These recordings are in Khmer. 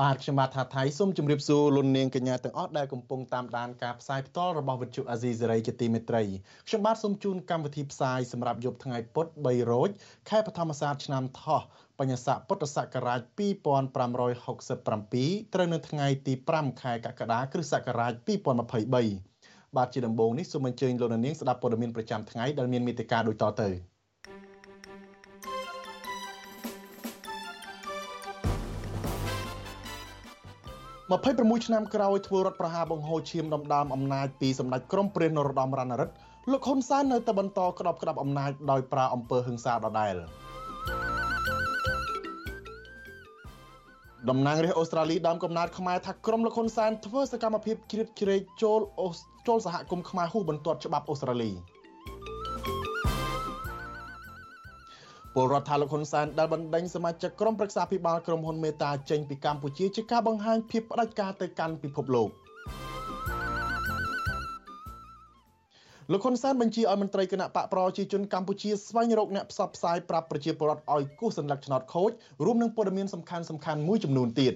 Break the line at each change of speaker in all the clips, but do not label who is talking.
បាទខ្ញុំបាទថាថៃសូមជម្រាបសួរលោកនាងកញ្ញាទាំងអស់ដែលកំពុងតាមដានការផ្សាយផ្ទាល់របស់វិទ្យុអាស៊ីសេរីជាទីមេត្រីខ្ញុំបាទសូមជូនកម្មវិធីផ្សាយសម្រាប់យប់ថ្ងៃពុធ3រោចខែបឋមសាទឆ្នាំថោះបញ្ញស័កពុទ្ធសករាជ2567ត្រូវនៅថ្ងៃទី5ខែកក្កដាគ្រិស្តសករាជ2023បាទជាដំបូងនេះសូមអញ្ជើញលោកនាងស្ដាប់ព័ត៌មានប្រចាំថ្ងៃដែលមានមេត្តាដូចតទៅ 26ឆ្នាំក្រោយធ្វើរដ្ឋប្រហារបង្ហូរឈាមដណ្ដើមអំណាចពីសម្ដេចក្រមព្រះនរោត្តមរណរដ្ឋលោកហ៊ុនសែននៅតែបន្តក្តាប់ក្តាប់អំណាចដោយប្រើអំពើហិង្សាដដែលតំណាងរាស្ត្រអូស្ត្រាលីដើមកំណើតខ្មែរថាក្រមលោកហ៊ុនសែនធ្វើសកម្មភាពជ្រៀតជ្រែកចូលចូលសហគមន៍ខ្មែរហ៊ូបន្ទាត់ច្បាប់អូស្ត្រាលី ពលរដ្ឋថាលោកហ៊ុនសែនដែលបណ្ដេញសមាជិកក្រុមប្រឹក្សាភិបាលក្រុមហ៊ុនមេតាចេញពីកម្ពុជាជាការបង្ហាញភាពផ្ដាច់ការទៅកាន់ពិភពលោកលោកហ៊ុនសែនបញ្ជាឲ្យមន្ត្រីគណៈបកប្រជាជនកម្ពុជាស្វែងរកអ្នកផ្សព្វផ្សាយប្រាប់ប្រជាពលរដ្ឋឲ្យគូសសញ្ញាឆ្នោតខូចរួមនឹងព័ត៌មានសំខាន់សំខាន់មួយចំនួនទៀត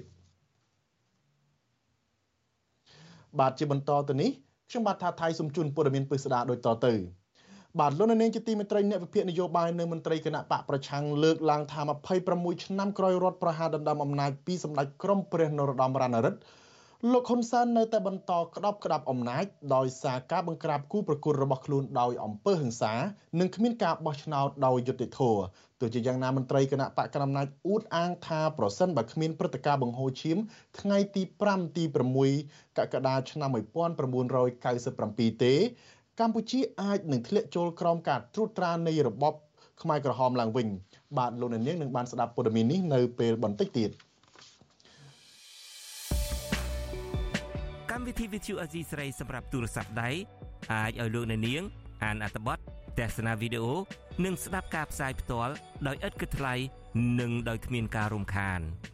បាទជាបន្តទៅនេះខ្ញុំបាទថាថៃសូមជូនព័ត៌មានពិស្ដាដូចតទៅ បាទលោកនាងជាទីមេត្រីអ្នកវិភាគនយោបាយនៅមន្ត្រីគណៈបកប្រឆាំងលើកឡើងថា26ឆ្នាំក្រោយរដ្ឋប្រហារដណ្ដើមអំណាចពីសម្ដេចក្រមព្រះនរោត្តមរណរដ្ឋលោកហ៊ុនសែននៅតែបន្តក្តាប់ក្តាប់អំណាចដោយសារការបង្ក្រាបគូប្រកួតរបស់ខ្លួនដោយអំពើហិង្សានិងគ្មានការបោះឆ្នោតដោយយុត្តិធម៌ទោះជាយ៉ាងណាមន្ត្រីគណៈបកកណ្ដាលអំណាចអួតអាងថាប្រសិនបើគ្មានព្រឹត្តិការណ៍បង្ហូរឈាមថ្ងៃទី5ទី6កក្កដាឆ្នាំ1997ទេ កម្ពុជាអាចនឹងធ្លាក់ចូលក្រោមការត្រួតត្រានៃរបបខ្មែរក្រហមឡើងវិញបាទលោកអ្នកនាងនឹងបានស្ដាប់ព័ត៌មាននេះនៅពេលបន្តិចទៀត
កម្មវិធី Vithu Azizi ស្រីសម្រាប់ទូរស័ព្ទដៃអាចឲ្យលោកអ្នកនាង អានអត្ថបទទស្សនាវីដេអូនិងស្ដាប់ការផ្សាយផ្ទាល់ដោយឥតគិតថ្លៃនិងដោយគ្មានការរំខាន។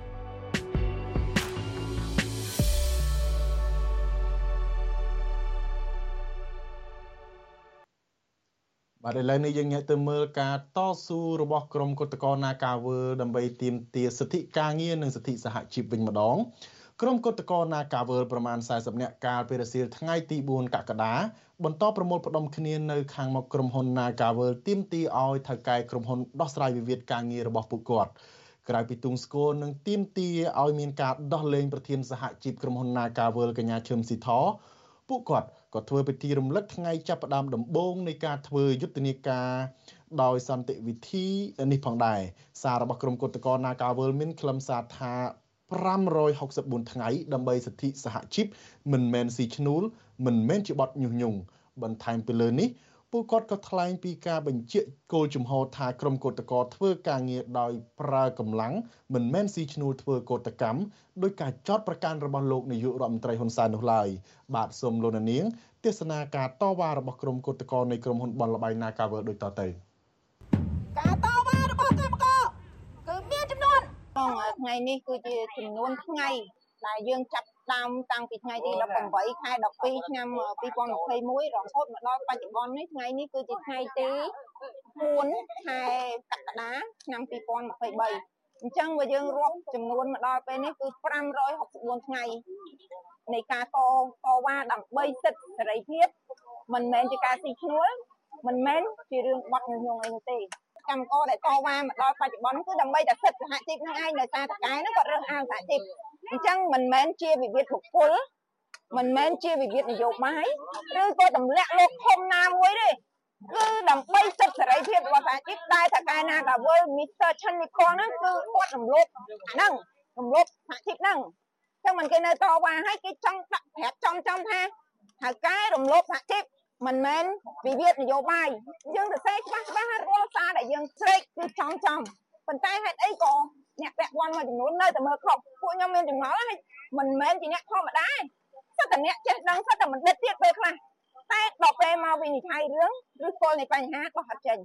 បាទឥឡូវនេះយើងងាកទៅមើលការតស៊ូរបស់ក្រមគឧតកោនាការវើដើម្បីទាមទារសិទ្ធិការងារនិងសិទ្ធិសហជីពវិញម្ដងក្រុមគឧតកោនាការវើប្រមាណ40នាក់កាលពីរសៀលថ្ងៃទី4កក្កដាបន្តប្រមូលផ្ដុំគ្នានៅខាងមុខក្រុមហ៊ុន Nagavel ទាមទារឲ្យថៅកែក្រុមហ៊ុនដោះស្រាយវិវាទការងាររបស់ពួកគាត់ក្រៅពីទងស្គរនិងទាមទារឲ្យមានការដោះលែងប្រធានសហជីពក្រុមហ៊ុន Nagavel កញ្ញាឈឹមស៊ីធពួកគាត់ ក៏ធ្វើពិធីរំលឹកថ្ងៃចាប់ផ្ដើមដំបូងនៃការធ្វើយុទ្ធនាការដោយសន្តិវិធីនេះផងដែរសាររបស់ក្រុមគឧតកោនាការវលមានខ្លឹមសារថា564ថ្ងៃដើម្បីសិទ្ធិសហជីពមិនមែនស៊ីឈ្នួលមិនមែនជាបទញុះញង់បន្ថែមពីលើនេះ ពួកគាត់ក៏ថ្លែងពីការបញ្ជាគោលជំហរថាក្រុមកោតក្រធ្វើការងារដោយប្រើកម្លាំងមិនមែនស៊ីឈ្នួលធ្វើកោតកម្មដោយការចោទប្រកាន់របស់លោកនាយករដ្ឋមន្ត្រីហ៊ុនសែននោះឡើយបាទសូមលោកនាងទេសនាការតវ៉ារបស់ក្រុមកោតក្រនៃក្រុមហ៊ុនបនលបៃ Nagavel ដូចតទៅ
ការតវ៉ារបស់កម្មករគឺមានចំនួនថ្ងៃនេះគឺជាចំនួនថ្ងៃដែលយើងចាប់ ដើមតាំងពីថ្ងៃទី18ខែ12ឆ្នាំ2021រហូតមកដល់បច្ចុប្បន្ននេះថ្ងៃនេះគឺជាថ្ងៃទី4ខែកក្កដាឆ្នាំ2023អញ្ចឹងបើយើងរាប់ចំនួនមកដល់ពេលនេះគឺ564ថ្ងៃនៃការតតវ៉ាដើម្បីសិទ្ធិសេរីភាពមិនមែនជាការស៊ីឈ្នួលមិនមែនជារឿងបត់ញញងអីនោះទេកម្មករដែលតវ៉ាមកដល់បច្ចុប្បន្នគឺដើម្បីតែសិទ្ធិសហជីពនឹងឯងដោយសារតកែហ្នឹងគាត់រើសអើងសហជីព អញ្ចឹងមិនមែនជាវិវាទបុគ្គលមិនមែនជាវិវាទនយោបាយឬក៏ទម្លាក់លោកធំណាមួយទេគឺដើម្បីសិទ្ធិសេរីភាពរបស់សហជីពដែលថាកាយណាកាវើមីស្ទ័រឆាន់នីកលហ្នឹងគឺគាត់រំលោភហ្នឹងរំលោភសហជីពហ្នឹងចឹងមិនគេនៅតវ៉ាឲ្យគេចង់ដាក់ប្រាប់ចំចំថាហៅកែរំលោភសហជីពមិនមែនវិវាទនយោបាយយើងទៅសេច្បាស់ច្បាស់ហើយរាល់សារដែលយើងស្រែកគឺចំចំប៉ុន្តែហេតុអីក៏ អ្នកពាក់ព័ន្ធមួយចំនួននៅតែមើលខុសពួកខ្ញុំមានចម្ងល់ហើយមិនមែនជាអ្នកធម្មតាសិតតែអ្នកចេះដឹងសិតតែមិនដិតទៀតពេលខ្លះតែដល់ពេលមកវិនិច្ឆ័យរឿងឬគល់នៃបញ្ហាក៏ហត់ចេញ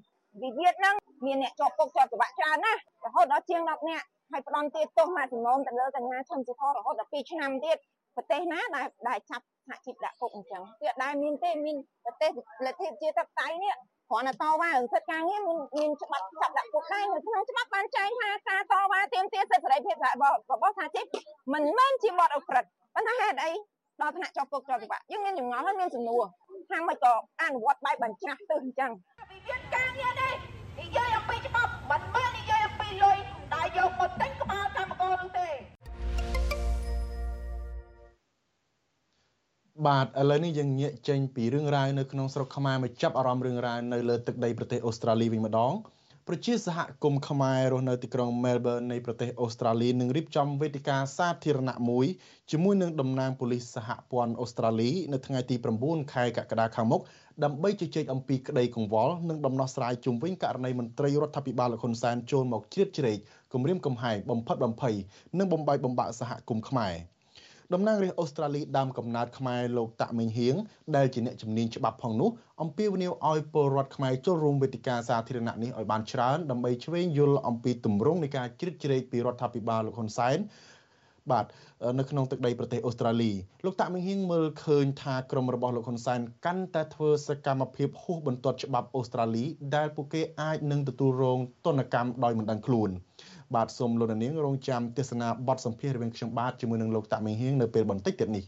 វិវាទហ្នឹងមានអ្នកជាប់គុកជាប់ច្បាប់ច្រើនណាស់រហូតដល់ជាង10នាក់ហើយផ្ដន់ទៀតទោសមកចំណងទៅលើកញ្ញាឈឹមសុធររហូតដល់2ឆ្នាំទៀតប្រទេសណាដែលដែលចាប់សហជីពដាក់គុកអញ្ចឹងវាដែរមានទេមានប្រទេសលទ្ធិជាតបតៃនេះ គ្រាន់តែតវ៉ារឿងសិទ្ធិការងារមានមានច្បាប់ចាប់ដាក់គុកដែរនៅក្នុងច្បាប់បានចែងថាការតវ៉ាទាមទារសិទ្ធិសេរីភាពរបស់របស់សហជីពមិនមែនជាបទអក្រិតប៉ុន្តែហេតុអីដល់ថ្នាក់ជាប់គុកជាប់ច្បាប់យើងមានចម្ងល់ហើយមានសំណួរថាមិនក៏អនុវត្តបែបបញ្ច្រាស់ទៅអញ្ចឹងវិវាទការងារនេះនិយាយអំពីច្បាប់មិនមែននិយាយអំពីលុយដែលយកមកទិញក្បាលកម្មករនោះទេ
បាទឥឡូវនេះយើងងាកចេញពីរឿងរ៉ាវនៅក្នុងស្រុកខ្មែរមកចាប់អារម្មណ៍រឿងរ៉ាវនៅលើទឹកដីប្រទេសអូស្ត្រាលីវិញម្ដងប្រជាសហគមន៍ខ្មែររស់នៅទីក្រុង Melbourne នៃប្រទេសអូស្ត្រាលីនឹងរៀបចំវេទិកាសាធារណៈមួយជាមួយនឹងតំណាងប៉ូលីសសហព័ន្ធអូស្ត្រាលីនៅថ្ងៃទី9ខែកក្កដាខាងមុខដើម្បីជជែកអំពីក្តីកង្វល់និងដំណោះស្រាយជុំវិញករណីមន្ត្រីរដ្ឋាភិបាលលោកហ៊ុនសែនចូលមកជ្រៀតជ្រែកគម្រាមកំហែងបំផិតបំភ័យនិងបំបាយបំបាក់សហគមន៍ខ្មែរ។ តំណាងរាស្ត្រអូស្ត្រាលីដើមកំណើតខ្មែរលោកតាក់មិញហៀងដែលជាអ្នកជំនាញច្បាប់ផងនោះអំពាវនាវឲ្យពលរដ្ឋខ្មែរចូលរួមវេទិកាសាធារណៈនេះឲ្យបានច្រើនដើម្បីឆ្វេងយល់អំពីទម្រង់នៃការជ្រៀតជ្រែកពីរដ្ឋាភិបាលលោកហ៊ុនសែនបាទនៅក្នុងទឹកដីប្រទេសអូស្ត្រាលីលោកតាក់មិញហៀងមើលឃើញថាក្រមរបស់លោកហ៊ុនសែនកាន់តែធ្វើសកម្មភាពហួសបន្ទាត់ច្បាប់អូស្ត្រាលីដែលពួកគេអាចនឹងទទួលរងទណ្ឌកម្មដោយមិនដឹងខ្លួន បាទសូមលោកនាងរងចាំទស្សនាបទសម្ភាសន៍រវាងខ្ញុំបាទជាមួយនឹងលោកតាក់មីហៀងនៅពេលបន្តិចទៀតនេះ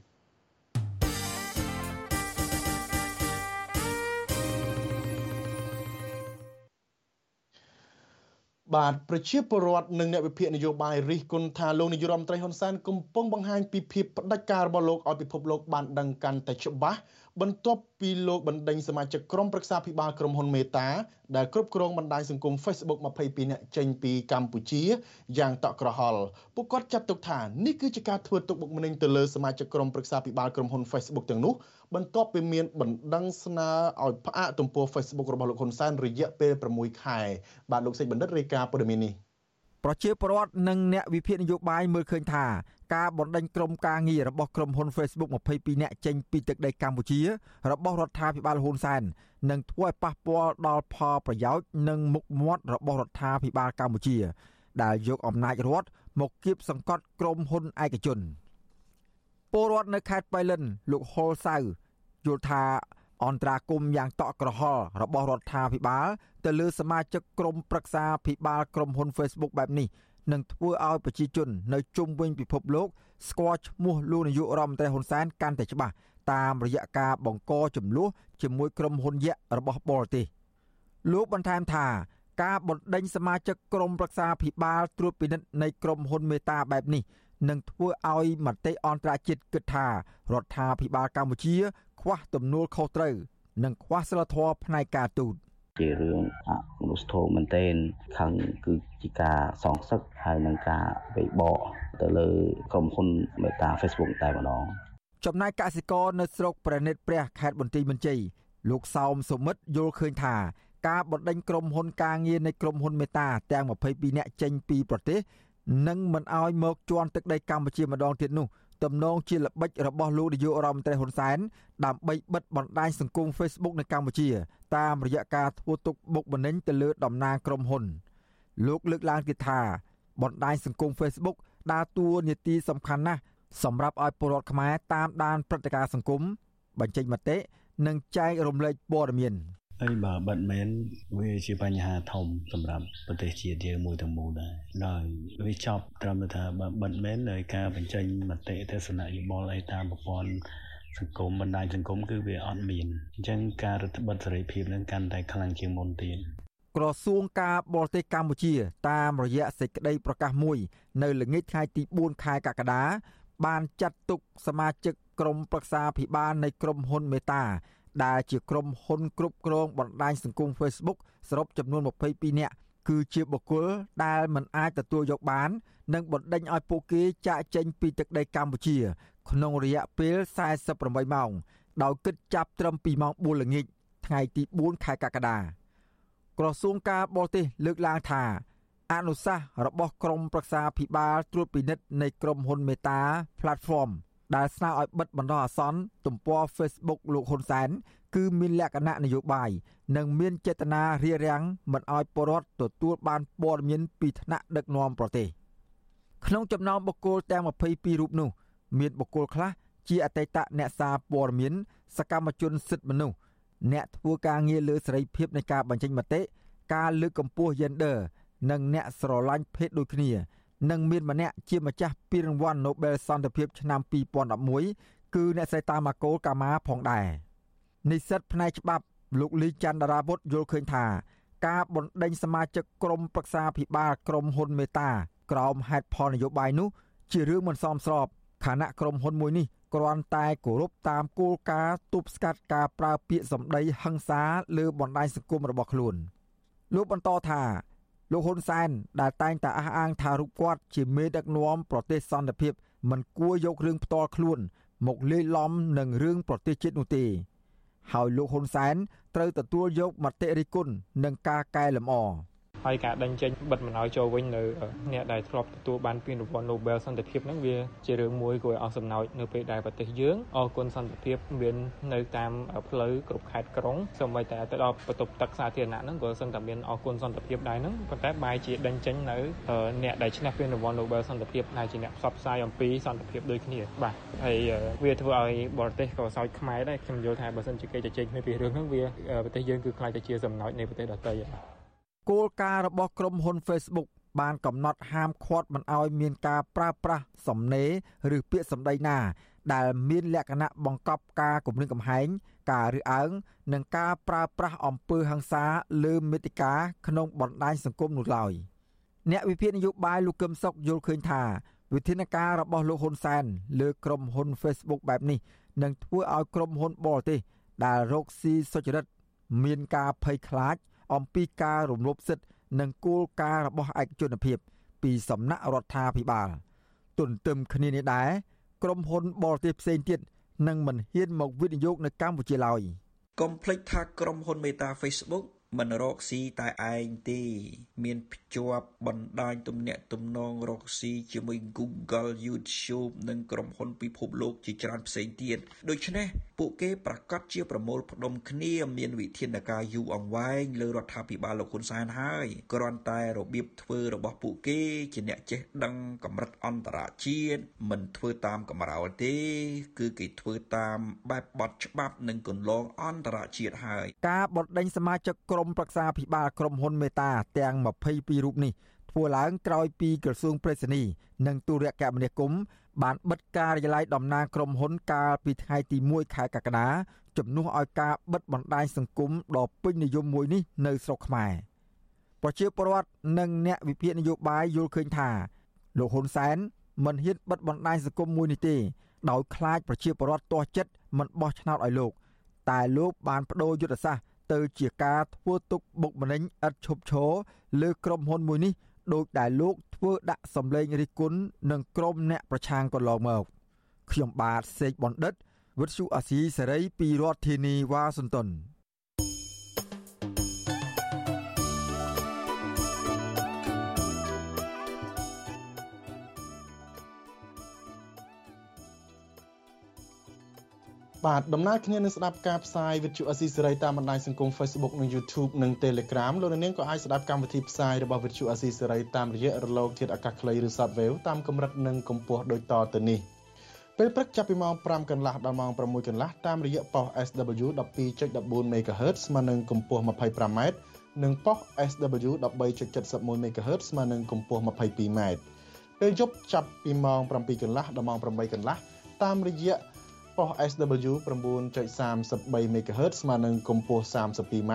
បាទប្រជាពលរដ្ឋនិងអ្នកវិភាគនយោបាយរិះគន់ថាលោកនាយរដ្ឋមន្ត្រីហ៊ុនសែនកំពុងបង្ហាញពីភាពផ្ដាច់ការរបស់លោកឲ្យពិភពលោកបានដឹងកាន់តែច្បាស់ បន្ទាប់ពីលោកបណ្ដេញសមាជិកក្រុមប្រឹក្សាភិបាលក្រុមហ៊ុនមេតាដែលគ្រប់គ្រងបណ្ដាញសង្គម Facebook 22នាក់ចេញពីកម្ពុជាយ៉ាងតក់ក្រហល់ពួកគាត់ចាត់ទុកថានេះគឺជាការធ្វើទុកបុកម្នេញទៅលើសមាជិកក្រុមប្រឹក្សាភិបាលក្រុមហ៊ុន Facebook ទាំងនោះបន្ទាប់ពីមានបណ្ដឹងស្នើឲ្យផ្អាកទំព័រ Facebook របស់លោកហ៊ុនសែនរយៈពេល6ខែបាទលោកសេចបណ្ឌិតរាយការណ៍ព័ត៌មាននេះ
ប្រជាពលរដ្ឋនិងអ្នកវិភាគនយោបាយមើលឃើញថា ការបណ្ដេញក្រុមការងាររបស់ក្រុមហ៊ុន Facebook 22នាក់ចេញពីទឹកដីកម្ពុជា របស់រដ្ឋាភិបាលហ៊ុនសែននឹងធ្វើឲ្យប៉ះពាល់ដល់ផលប្រយោជន៍និងមុខមាត់របស់រដ្ឋាភិបាលកម្ពុជា ដែលយកអំណាចរដ្ឋមកគៀបសង្កត់ក្រុមហ៊ុនឯកជនពលរដ្ឋនៅខេត្តបៃលិន លោកហុលសៅយល់ថាអន្តរាគមយ៉ាងតក់ក្រហល់របស់រដ្ឋាភិបាល ទៅលើសមាជិកក្រុមប្រឹក្សាភិបាលក្រុមហ៊ុន Facebook បែបនេះ នឹងធ្វើឲ្យប្រជាជននៅជុំវិញពិភពលោកស្គាល់ឈ្មោះលោកនាយករដ្ឋមន្ត្រីហ៊ុនសែនកាន់តែច្បាស់តាមរយៈការបង្កចំនួនជាមួយក្រុមហ៊ុនយក្សរបស់បរទេសលោកបន្ថែមថាការបណ្ដេញសមាជិកក្រុមប្រឹក្សាភិបាលត្រួតពិនិត្យនៃក្រុមហ៊ុនមេតាបែបនេះនឹងធ្វើឲ្យមតិអន្តរជាតិគិតថារដ្ឋាភិបាលកម្ពុជា ខ្វះទំនួលខុសត្រូវនិងខ្វះសិលធម៌ផ្នែកការទូត
ជារឿងអមនុស្សធម៌មែនទែនខឹងគឺជាការសងសឹកហើយនឹងការវិបកទៅលើក្រុមហ៊ុនមេតា Facebook តែម្ដង
ចំណែកកសិករនៅស្រុកប្រណិតព្រះខេត្តបន្ទាយមានជ័យលោកសោមសុមិតយល់ឃើញថាការបណ្ដេញក្រុមហ៊ុនការងារនៃក្រុមហ៊ុនមេតាទាំង22នាក់ចេញពីប្រទេសនិងមិនអោយមកជន់ទឹកដីកម្ពុជាម្ដងទៀតនោះ ទំនងជាល្បិចរបស់លោកនាយករដ្ឋមន្ត្រីហ៊ុនសែនដើម្បីបិទបណ្ដាញសង្គម Facebook នៅកម្ពុជា តាមរយៈការធ្វើទុកបុកម្នេញទៅលើតំណាងក្រុមហ៊ុន លោកលើកឡើងទៀតថាបណ្ដាញសង្គម Facebook ដើរតួនាទីសំខាន់ណាស់សម្រាប់ឲ្យពលរដ្ឋខ្មែរតាមដានព្រឹត្តិការណ៍សង្គមបញ្ចេញមតិនិងចែករំលែកព័ត៌មាន
ហើយបើបិទមែនវាជាបញ្ហាធំសម្រាប់ប្រទេសជាតិយើងមួយទាំងមូលដែរដោយវាចប់ត្រឹមថាបើបិទមែនដោយការបញ្ចេញមតិទស្សនៈយោបល់អីតាមប្រព័ន្ធសង្គមបណ្ដាញសង្គមគឺវាអត់មានអញ្ចឹងការរដ្ឋបិទសេរីភាពនឹងកាន់តែខ្លាំងជាងមុនទៀត
ក្រសួងការបរទេសកម្ពុជា តាមរយៈសេចក្តីប្រកាសមួយ នៅល្ងាចថ្ងៃទី4ខែកក្កដាបានចាត់ទុកសមាជិកក្រុមប្រឹក្សាភិបាលនៃក្រុមហ៊ុនមេតា ដែលជាក្រុមហ៊ុនគ្រប់គ្រងបណ្ដាញសង្គម Facebook សរុបចំនួន22នាក់គឺជាបុគ្គលដែលមិនអាចទទួលយកបាន និងបណ្ដេញឲ្យពួកគេចាកចេញពីទឹកដីកម្ពុជា ក្នុងរយៈពេល48ម៉ោង ដោយគិតចាប់ត្រឹមពីម៉ោង4ល្ងាចថ្ងៃទី4ខែកក្កដាក្រសួងការបរទេសលើកឡើងថា អនុសាសន៍របស់ក្រមប្រឹក្សាភិបាលត្រួតពិនិត្យនៃក្រុមហ៊ុនមេតា Platform ដែលស្នើឲ្យបិទបណ្ដោះអាសន្នទំព័រ Facebook លោកហ៊ុនសែនគឺមានលក្ខណៈនយោបាយនិងមានចេតនារារាំងមិនឲ្យពលរដ្ឋទទួលបានព័ត៌មានពីថ្នាក់ដឹកនាំប្រទេសក្នុងចំណោមបុគ្គលទាំង22រូបនោះមានបុគ្គលខ្លះជាអតីតអ្នកសារព័ត៌មាន សកម្មជនសិទ្ធិមនុស្សអ្នកធ្វើការងារលើសេរីភាពនៃការបញ្ចេញមតិការលើកកម្ពស់ gender និងអ្នកស្រឡាញ់ភេទដូចគ្នា និងមានម្នាក់ជាម្ចាស់ពានរង្វាន់ Nobel សន្តិភាពឆ្នាំ2011គឺអ្នកស្រីតាម៉ាកូលកាម៉ាផងដែរនិស្សិតផ្នែកច្បាប់លោកលីច័ន្ទរាវុធយល់ឃើញថាការបណ្ដេញសមាជិកក្រុមប្រឹក្សាភិបាលក្រុមហ៊ុនមេតាក្រោមហេតុផលនយោបាយនោះ ជារឿងមិនសមស្របខណៈក្រុមហ៊ុនមួយនេះគ្រាន់តែគោរពតាមគោលការណ៍ទប់ស្កាត់ការប្រើពាក្យសម្ដីហិង្សាលើបណ្ដាញសង្គមរបស់ខ្លួន លោកបន្តថា លោកហ៊ុនសែនដែលតែងតែអះអាងថារូបគាត់ជាមេដឹកនាំប្រទេសសន្តិភាពមិនគួរយករឿងផ្ទាល់ខ្លួន មកលាយឡំនឹងរឿងប្រទេសជាតិនោះទេហើយលោកហ៊ុនសែនត្រូវទទួលយកមតិរិះគន់និងការកែលម្អ
ហើយការដេញចេញបិទមិនឲ្យចូលវិញនៅអ្នកដែលធ្លាប់ទទួលបានពានរង្វាន់ Nobel សន្តិភាពហ្នឹងវាជារឿងមួយគួរឲ្យអស់សំណោចនៅពេលដែលប្រទេសយើងអរគុណសន្តិភាពមាននៅតាមផ្លូវគ្រប់ខេត្តក្រុងសូម្បីតែទៅដល់បន្ទប់ទឹកសាធារណៈហ្នឹងក៏សឹងតែមានអរគុណសន្តិភាពដែរហ្នឹងប៉ុន្តែបែរជាដេញចេញនៅអ្នកដែលឈ្នះពានរង្វាន់ Nobel សន្តិភាពដែលជាអ្នកផ្សព្វផ្សាយអំពីសន្តិភាពដូចគ្នាបាទហើយវាធ្វើឲ្យបរទេសក៏សោចខ្មែរដែរខ្ញុំយល់ថាបើសិនជាគេជជែកគ្នាពីរឿងហ្នឹងវាប្រទេសយើងគឺខ្លាចទៅជាសំណោចនៃប្រទេសដទៃហើយ
គោលការណ៍របស់ក្រុមហ៊ុន Facebook បានកំណត់ហាមឃាត់មិនឲ្យមានការប្រើប្រាស់សំណេរឬពាក្យសម្ដីណា ដែលមានលក្ខណៈបង្កប់ការគំរាមកំហែងការរើសអើងនិងការប្រើប្រាស់អំពើហិង្សាលើមេតិកាក្នុងបណ្ដាញសង្គមនោះឡើយអ្នកវិភាគនយោបាយលោកកឹមសុខយល់ឃើញថាវិធានការរបស់លោកហ៊ុនសែនលើក្រុមហ៊ុន Facebook បែបនេះនឹងធ្វើឲ្យក្រុមហ៊ុនបរទេសដែលរកស៊ីសុចរិតមានការភ័យខ្លាច អំពីការរំលោភសិទ្ធិនិងគោលការណ៍របស់ឯកជនភាព ពីសំណាក់រដ្ឋាភិបាល ទន្ទឹមគ្នានេះដែរក្រុមហ៊ុនបរទេសផ្សេងទៀតនឹងមិនហ៊ានមកវិនិយោគនៅកម្ពុជាឡើយកុំភ្លេចថាក្រុមហ៊ុនមេតា Facebook មិនរកស៊ីតែឯងទេ មានភ្ជាប់បណ្ដាញទំនាក់ទំនងរកស៊ីជាមួយ Google YouTube និងក្រុមហ៊ុនពិភពលោកជាច្រើនផ្សេងទៀតដូច្នេះ ពួកគេប្រកាសជាប្រមូលផ្ដុំគ្នាមានវិធានការយូរអង្វែងលើរដ្ឋាភិបាលលោកហ៊ុនសែនហើយគ្រាន់តែរបៀបធ្វើរបស់ពួកគេជាអ្នកចេះដឹងកម្រិតអន្តរជាតិមិនធ្វើតាមកំរោលទេ គឺគេធ្វើតាមបែបបទច្បាប់និងគន្លងអន្តរជាតិហើយ ការបដិញ្ញសមាជិកក្រុមប្រឹក្សាភិបាលក្រុមហ៊ុនមេតាទាំង22រូបនេះធ្វើឡើងក្រោយពីក្រសួងប្រៃសណីនិងទូរគមនាគមន៍ បានបិទការិយាល័យតំណាងក្រុមហ៊ុនកាលពីថ្ងៃទី1ខែកក្កដាជំនួសឲ្យការបិទបណ្ដាញសង្គមដ៏ពេញនិយមមួយនេះនៅស្រុកខ្មែរប្រជាពលរដ្ឋនិងអ្នកវិភាគនយោបាយយល់ឃើញថាលោកហ៊ុនសែនមិនហ៊ានបិទបណ្ដាញសង្គមមួយនេះទេដោយខ្លាចប្រជាពលរដ្ឋទាស់ចិត្តមិនបោះឆ្នោតឲ្យលោកតែលោកបានបដូរយុទ្ធសាស្ត្រទៅជាការធ្វើទុកបុកម្នេញឥតឈប់ឈរលើក្រុមហ៊ុនមួយនេះ ដោយដែលលោកធ្វើដាក់សម្លេងរិះគន់នឹងក្រុមអ្នកប្រឆាំងកន្លងមកខ្ញុំបាទសេកបណ្ឌិតវិទ្យុអាស៊ីសេរីពីរដ្ឋធានីវ៉ាស៊ីនតោន
បាទដំណើរគ្នានឹងស្ដាប់ការផ្សាយវិទ្យុអស៊ីសេរីតាមបណ្ដាញសង្គម Facebook និង YouTube និង Telegram លោកនាងក៏អាចស្ដាប់កម្មវិធីផ្សាយរបស់វិទ្យុអស៊ីសេរីតាមរយៈរលកធាតុអាកាសខ្លីឬ Shortwave តាមកម្រិតនិងកម្ពស់ដូចតទៅនេះពេលព្រឹកចាប់ពីម៉ោង5កន្លះដល់ម៉ោង6កន្លះតាមរយៈប៉ុស SW 12.14 MHz ស្មើនឹងកម្ពស់ 25m និងប៉ុស SW 13.71 MHz ស្មើនឹងកម្ពស់ 22m ពេលយប់ចាប់ពីម៉ោង7កន្លះដល់ម៉ោង8កន្លះតាមរយៈ ប៉ុស SW 9.33 MHz ស្មើនឹងកម្ពស់ 32m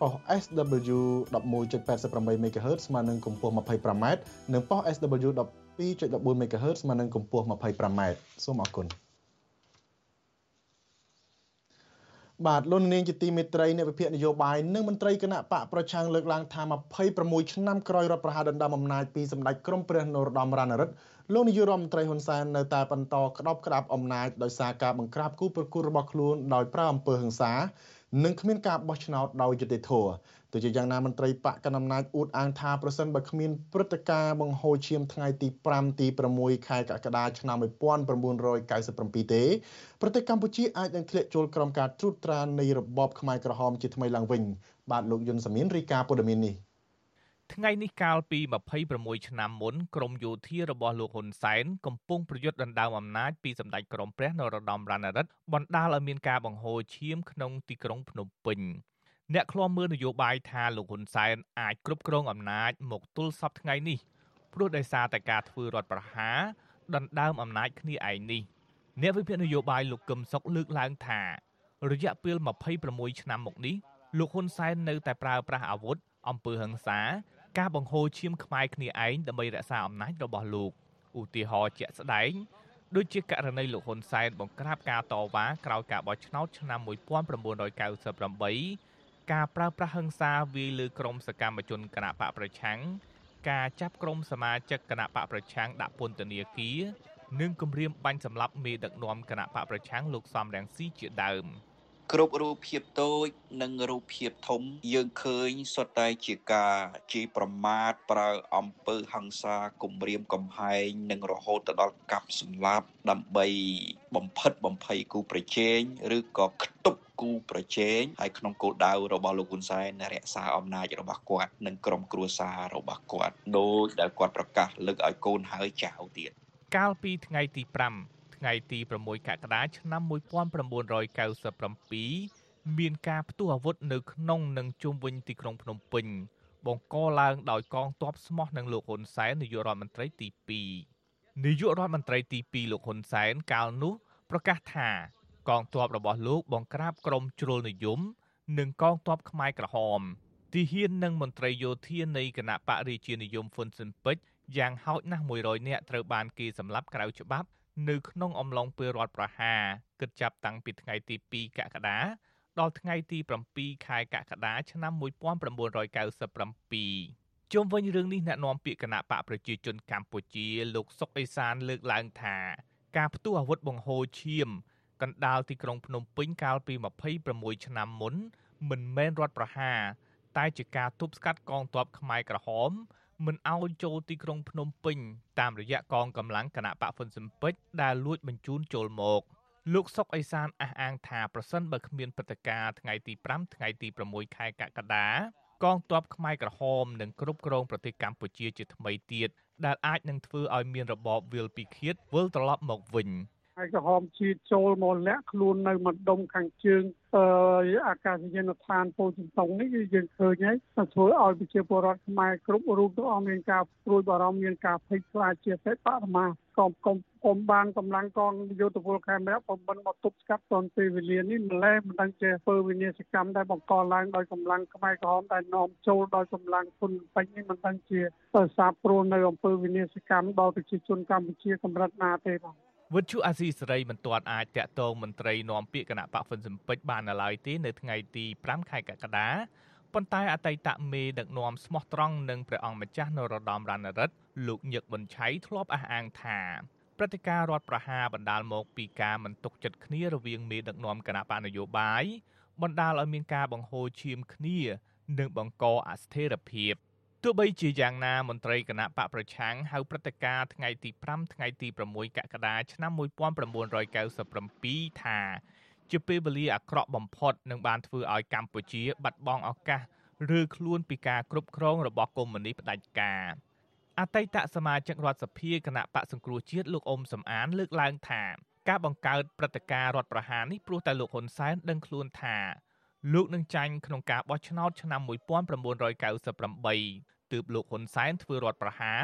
ប៉ុស SW 11.88 MHz ស្មើនឹងកម្ពស់ 25m និងប៉ុស SW 92.14 MHz ស្មើនឹងកម្ពស់ 25m សូមអរគុណ បាទលោកនាងជាទីមេត្រីនៃវិភាគនយោបាយនិងមន្ត្រីគណៈបកប្រឆាំងលើកឡើងថា26ឆ្នាំក្រោយរដ្ឋប្រហារដណ្ដើមអំណាចពីសម្ដេចក្រមព្រះនរោត្តមរណរដ្ឋលោកនាយករដ្ឋមន្ត្រីហ៊ុនសែននៅតែបន្តក្តោបក្តាប់អំណាចដោយសារការបង្ក្រាបគូប្រកួតរបស់ខ្លួនដោយប្រើអំពើហិង្សា និងគ្មានការបោះឆ្នោតដោយយុត្តិធម៌ទោះជាយ៉ាងណាមន្ត្រីបកកណ្ដាលអំណាចអួតអាងថាប្រសិនបើគ្មានព្រឹត្តិការណ៍បង្ហូរឈាមថ្ងៃទី5ទី6ខែកក្កដាឆ្នាំ1997ទេប្រទេសកម្ពុជាអាចនឹងធ្លាក់ចូលក្រោមការត្រួតត្រានៃរបបខ្មែរក្រហមជាថ្មីឡើងវិញបាទលោកយុនសាមៀនរីកាព័ត៌មាននេះ
ថ្ងៃនេះកាលពី26ឆ្នាំមុនក្រមយោធារបស់លោកហ៊ុនសែនកំពុងប្រយុទ្ធដណ្ដើមអំណាចពីសម្ដេចក្រមព្រះនរោត្តមរណរដ្ឋបណ្ដាលឲ្យមានការបង្ហូរឈាមក្នុងទីក្រុងភ្នំពេញអ្នកឃ្លាំមើលនយោបាយថាលោកហ៊ុនសែនអាចគ្រប់គ្រងអំណាចមកទល់សពថ្ងៃនេះព្រោះដោយសារតែការធ្វើរដ្ឋប្រហារដណ្ដើមអំណាចគ្នាឯងនេះអ្នកវិភាគនយោបាយលោកកឹមសុខលើកឡើងថារយៈពេល26ឆ្នាំមកនេះលោកហ៊ុនសែននៅតែប្រើប្រាស់អាវុធអំពើហិង្សា ការបង្ហូរឈាមខ្មែរគ្នាឯងដើម្បីរក្សាអំណាចរបស់លោកឧទាហរណ៍ជាក់ស្ដែងដូចជាករណីលោកហ៊ុនសែនបង្ក្រាបការតវ៉ាក្រោយការបោះឆ្នោតឆ្នាំ1998ការប្រើប្រាស់ហិង្សាវាយលើក្រុមសកម្មជនគណបកប្រឆាំងការចាប់ក្រុមសមាជិកគណបកប្រឆាំងដាក់ពន្ធនាគារនិងគម្រាមបាញ់សម្លាប់មេដឹកនាំគណបកប្រឆាំងលោកសំរងស៊ីជាដើម។
គ្រប់រូបភាពតូចនិងរូបភាពធំ យើងឃើញសុទ្ធតែជាការជេរប្រមាថប្រើអំពើហិង្សាគំរាមកំហែងនិងរហូតទៅដល់កាប់សម្លាប់ដើម្បីបំផិតបំភ័យគូប្រជែងឬក៏ខ្ទប់គូប្រជែងហើយក្នុងគោលដៅរបស់លោកហ៊ុនសែនរក្សាអំណាចរបស់គាត់និងក្រុមគ្រួសាររបស់គាត់ដោយដែលគាត់ប្រកាសលើកឲ្យកូនហើយចៅទៀត
កាលពីថ្ងៃទី5 ថ្ងៃទី6កក្កដាឆ្នាំ1997មានការផ្ទុះអាវុធនៅក្នុងនិងជុំវិញទីក្រុងភ្នំពេញ បង្កឡើងដោយកងទ័ពស្មោះនឹងលោកហ៊ុនសែននាយករដ្ឋមន្ត្រីទី2នាយករដ្ឋមន្ត្រីទី2លោកហ៊ុនសែនកាលនោះប្រកាសថាកងទ័ពរបស់លោកបង្ក្រាបក្រុមជ្រុលនិយម និងកងទ័ពខ្មែរក្រហមទីហ៊ាននិងមន្ត្រីយោធានៃគណៈបរិជានិយមហ្វុនស៊ិនពេជ្រយ៉ាងហោចណាស់100នាក់ត្រូវបានគេសម្លាប់ក្រៅច្បាប់ នៅក្នុងអំឡុងពេលរដ្ឋប្រហារគិតចាប់តាំងពីថ្ងៃទី2កក្កដាដល់ថ្ងៃទី7ខែកក្កដាឆ្នាំ1997ជុំវិញរឿងនេះអ្នកនាំពាក្យគណៈបកប្រជាជនកម្ពុជា លោកសុកអេសានលើកឡើងថា ការផ្ទុះអាវុធបង្ហូរឈាមកណ្ដាលទីក្រុងភ្នំពេញកាលពី26ឆ្នាំមុន មិនមែនរដ្ឋប្រហារតែជាការទប់ស្កាត់កងទ័ពខ្មែរក្រហម មិនឲ្យចូលទីក្រុងភ្នំពេញតាមរយៈកងកម្លាំងគណៈបកហ្វុនស៊ិមពេជ្រដែលលួចបញ្ជូនចូលមកលោកសុកអេសានអះអាងថាប្រសិនបើគ្មានព្រឹត្តិការណ៍ថ្ងៃទី5ថ្ងៃទី6ខែកក្កដាកងទ័ពខ្មែរក្រហមនឹងគ្រប់គ្រងប្រទេសកម្ពុជាជាថ្មីទៀតដែលអាចនឹងធ្វើឲ្យមានរបបវាលពិឃាតវិលត្រឡប់មកវិញ។
ហើយក្រហមជាចូលមកលាក់ខ្លួននៅម្ដុំខាងជើងអឺអាកាសយានដ្ឋានពោធិ៍តុងនេះគឺយើងឃើញហើយធ្វើឲ្យប្រជាពលរដ្ឋខ្មែរគ្រប់រូបទាំងអស់មានការព្រួយបារម្ភមានការភ័យខ្លាចជាសេបរមាកុំកុំកុំបានកម្លាំងកងយោធពលខេមរៈបំបិនមកទប់ស្កាត់តនពេលវេលានេះម្លេះមិនដឹងជាធ្វើវិនិស្សកម្មដែលបង្កឡើងដោយកម្លាំងខ្មែរក្រហមដែលនាំចូលដោយកម្លាំងហ៊ុនពេជ្រនេះមិនដឹងជាសាបព្រោះនៅអំពើវិនិស្សកម្មដល់ប្រជាជនកម្ពុជាកម្រិតណាទេបង
វិទ្យុអាស៊ីសេរីមិនទាន់អាចតាក់ទងមន្ត្រីនាំពាក្យគណៈបកហ្វិនសំពេចបាននៅឡើយទេនៅថ្ងៃទី5ខែកក្កដាប៉ុន្តែអតីតមេដឹកនាំស្មោះត្រង់នឹងព្រះអង្គម្ចាស់នរោត្តមរណរដ្ឋលោកញឹកប៊ុនឆៃធ្លាប់អះអាងថាព្រឹត្តិការណ៍រដ្ឋប្រហារបណ្ដាលមកពីការមិនទុកចិត្តគ្នារវាងមេដឹកនាំគណៈបកនយោបាយបណ្ដាលឲ្យមានការបង្ហូរឈាមគ្នា និងបង្កអស្ថិរភាព។ ទោះបីជាយ៉ាងណាមន្ត្រីគណៈបកប្រឆាំងហៅព្រឹត្តិការណ៍ថ្ងៃទី5ថ្ងៃទី6កក្កដាឆ្នាំ1997ថា ជាពេលវេលាអាក្រក់បំផុតនឹងបានធ្វើឲ្យកម្ពុជា បាត់បង់ឱកាសឬខ្លួនពីការគ្រប់គ្រងរបស់កុម្មុយនីសផ្ដាច់ការអតីតសមាជិករដ្ឋសភាគណៈបកសង្គ្រោះជាតិលោកអ៊ុំសំអាន លើកឡើងថាការបង្កើតព្រឹត្តិការណ៍រដ្ឋប្រហារនេះព្រោះតែលោកហ៊ុនសែនដឹងខ្លួនថា លោកនឹងចាញ់ក្នុងការបោះឆ្នោតឆ្នាំ1998ទើបលោកហ៊ុនសែនធ្វើរដ្ឋប្រហារ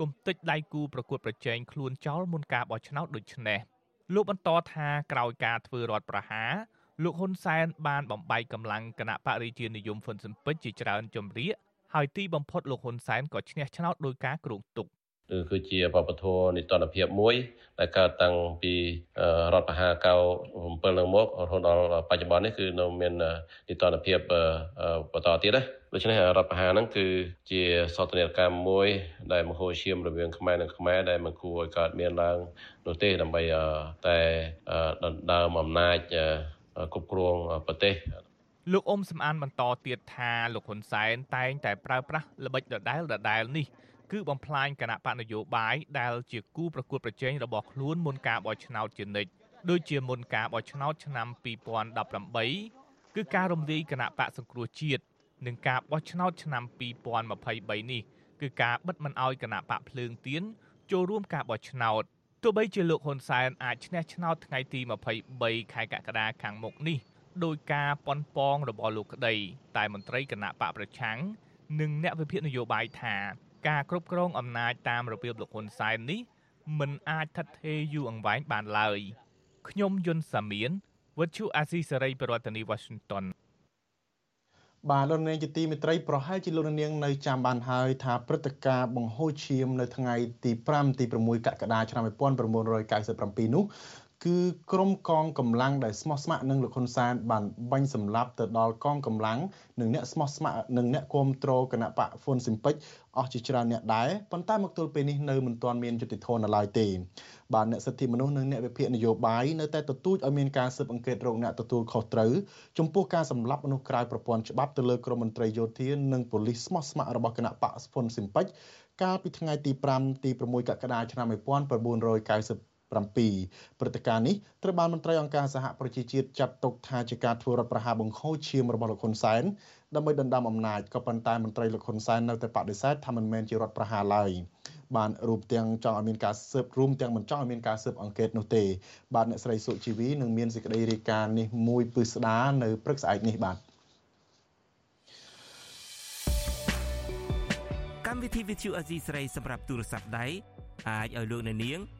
គុំតិចដៃគូប្រកួតប្រជែងខ្លួនចោលមុនការបោះឆ្នោតដូចនេះលោកបន្តថាក្រោយការធ្វើរដ្ឋប្រហារលោកហ៊ុនសែនបានបំបែកកម្លាំងគណៈបរិជានិយមហ៊ុនស៊ិនពេជ្រជាច្រើនជំរាកហើយទីបំផុតលោកហ៊ុនសែនក៏ឈ្នះឆ្នោតដោយការគ្រោងទុក
ឬ គឺជាបបធរនីតិរដ្ឋភាពមួយដែលកើតតាំងពីរដ្ឋបហាកៅ7នឹងមករហូតដល់បច្ចុប្បន្ននេះគឺនៅមាននីតិរដ្ឋភាពបន្តទៀតណាដូច្នេះរដ្ឋបហាហ្នឹងគឺជាសោតនីយកម្មមួយ ដែលមហោឈាមរវាងខ្មែរនិងខ្មែរដែលមិនគួរឲ្យកើតមានឡើងនោះទេដើម្បីតែដណ្ដើមអំណាចគ្រប់គ្រងប្រទេស
លោកអ៊ុំសំអានបន្តទៀតថាលោកហ៊ុនសែនតែងតែប្រើប្រាស់ល្បិចដដែលដដែលនេះ គឺបំផ្លាញគណៈបកនយោបាយដែលជាគូប្រកួតប្រជែងរបស់ខ្លួនមុនការបោះឆ្នោតជានិច្ចដូចជាមុនការបោះឆ្នោតឆ្នាំ2018គឺការរំលាយគណៈបកសង្គ្រោះជាតិនិងការបោះឆ្នោតឆ្នាំ2023នេះគឺការបិទមិនអោយគណៈបកភ្លើងទៀនចូលរួមការបោះឆ្នោតទោះបីជាលោកហ៊ុនសែនអាចឈ្នះឆ្នោតថ្ងៃទី23ខែកក្កដាខាងមុខនេះដោយការប៉ុនប៉ងរបស់លោកក្តី តែមន្ត្រីគណៈបកប្រឆាំងនិងអ្នកវិភាគនយោបាយថា ការគ្រប់គ្រងអំណាចតាមរបៀបលោកហ៊ុនសែននេះមិនអាចថិតថេរយូរអង្វែងបានឡើយខ្ញុំយុនសាមៀនវិទ្យុអាស៊ីសេរីប្រធានាធិបតី Washington
បាទលោកនាងជាទីមេត្រីប្រហែលជាលោកនាងនៅចាំបានហើយថាព្រឹត្តិការណ៍បង្ហូរឈាមនៅថ្ងៃទី5ទី6កក្កដាឆ្នាំ1997នោះ គឺក្រុមកងកម្លាំងដែលស្មោះស្ម័គ្រនឹងលោកហ៊ុនសែនបានបាញ់សម្លាប់ទៅដល់កងកម្លាំងនិងអ្នកស្មោះស្ម័គ្រនិងអ្នកគ្រប់គ្រងគណៈបកហ្វុនស៊ីមពេចអស់ជាច្រើនអ្នកដែរប៉ុន្តែមកទល់ពេលនេះនៅមិនទាន់មានយុត្តិធម៌នៅឡើយទេបាទអ្នកសិទ្ធិមនុស្សនិងអ្នកវិភាគនយោបាយនៅតែទទូចឲ្យមានការស៊ើបអង្កេតរកអ្នកទទួលខុសត្រូវចំពោះការសម្លាប់មនុស្សក្រៅប្រព័ន្ធច្បាប់ទៅលើក្រមមន្ត្រីយោធានិងប៉ូលីសស្មោះស្ម័គ្ររបស់គណៈបកហ្វុនស៊ីមពេចកាលពីថ្ងៃទី5ទី6កក្កដាឆ្នាំ1990 7ព្រឹត្តិការណ៍នេះត្រូវបានមន្ត្រីអង្គការសហប្រជាជាតិចាត់ទុកថាជាការធ្វើរដ្ឋប្រហារបង្ខូចឈាមរបស់លោកហ៊ុនសែនដើម្បីដណ្ដើមអំណាចក៏ប៉ុន្តែមន្ត្រីលោកហ៊ុនសែននៅតែបដិសេធថាមិនមែនជារដ្ឋប្រហារឡើយបានរួមទាំងចង់ឲ្យមានការស៊ើបរួមទាំងមិនចង់ឲ្យមានការស៊ើបអង្កេតនោះទេបាទអ្នកស្រីសុជីវីនឹងមានសេចក្តីរាយការណ៍នេះមួយពឹស្ដានៅព្រឹកស្អែកនេះបាទ
កម្មវិធី Vithu Azizi ស្រីសម្រាប់ទូរស័ព្ទដៃអាចឲ្យលោកអ្នកនាង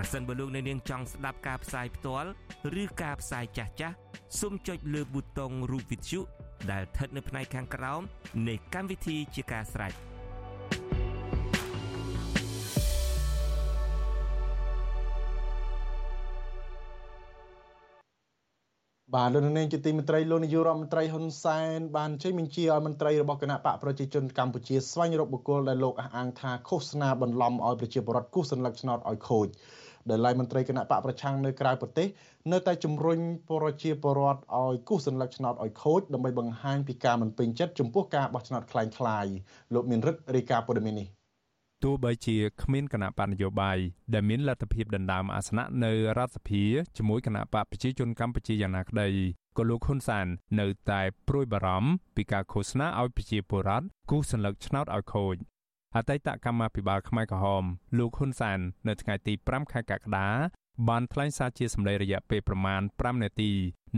ប្រសិនបើលោកអ្នកនាងចង់ស្ដាប់ការផ្សាយផ្ទាល់ឬការផ្សាយចាស់ចាស់សូមចុចលើប៊ូតុងរូបវិទ្យុដែលស្ថិតនៅផ្នែកខាងក្រោមនៃកម្មវិធីជាការស្ដាយ
បាទលោកនាងជាទីមេត្រីលោកនាយករដ្ឋមន្ត្រីហ៊ុនសែនបានចេញបញ្ជាឲ្យមន្ត្រីរបស់គណៈបកប្រជាជនកម្ពុជាស្វែងរកបុគ្គលដែលលោកអះអាងថាឃោសនាបន្លំឲ្យប្រជាពលរដ្ឋគូសសញ្ញលឹកឆ្នោតឲ្យខូច ដែលឡៃមន្ត្រីគណៈបកប្រឆាំងនៅក្រៅប្រទេសនៅតែជំរុញប្រជាពលរដ្ឋឲ្យគូសសញ្ញាឆ្នោតឲ្យខូចដើម្បីបង្ហាញពីការមិនពេញចិត្តចំពោះការបោះឆ្នោតคล้ายៗលោកមានរិទ្ធរាយការណ៍ព័ត៌មាននេះ
ទោះបីជាគ្មានគណៈបកនយោបាយដែលមានលទ្ធភាពដណ្ដើមអាសនៈនៅរដ្ឋសភាជាមួយគណៈបកប្រជាជនកម្ពុជាយ៉ាងណាក្តីក៏លោកហ៊ុនសាននៅតែព្រួយបារម្ភពីការឃោសនាឲ្យប្រជាពលរដ្ឋគូសសញ្ញឆ្នោតឲ្យខូច អតីតកម្មាភិបាលខ្មែរក្រហមលោកហ៊ុនសាន នៅថ្ងៃទី5ខែកក្កដាបានថ្លែងសារជាសម្លេងរយៈពេលប្រមាណ5នាទី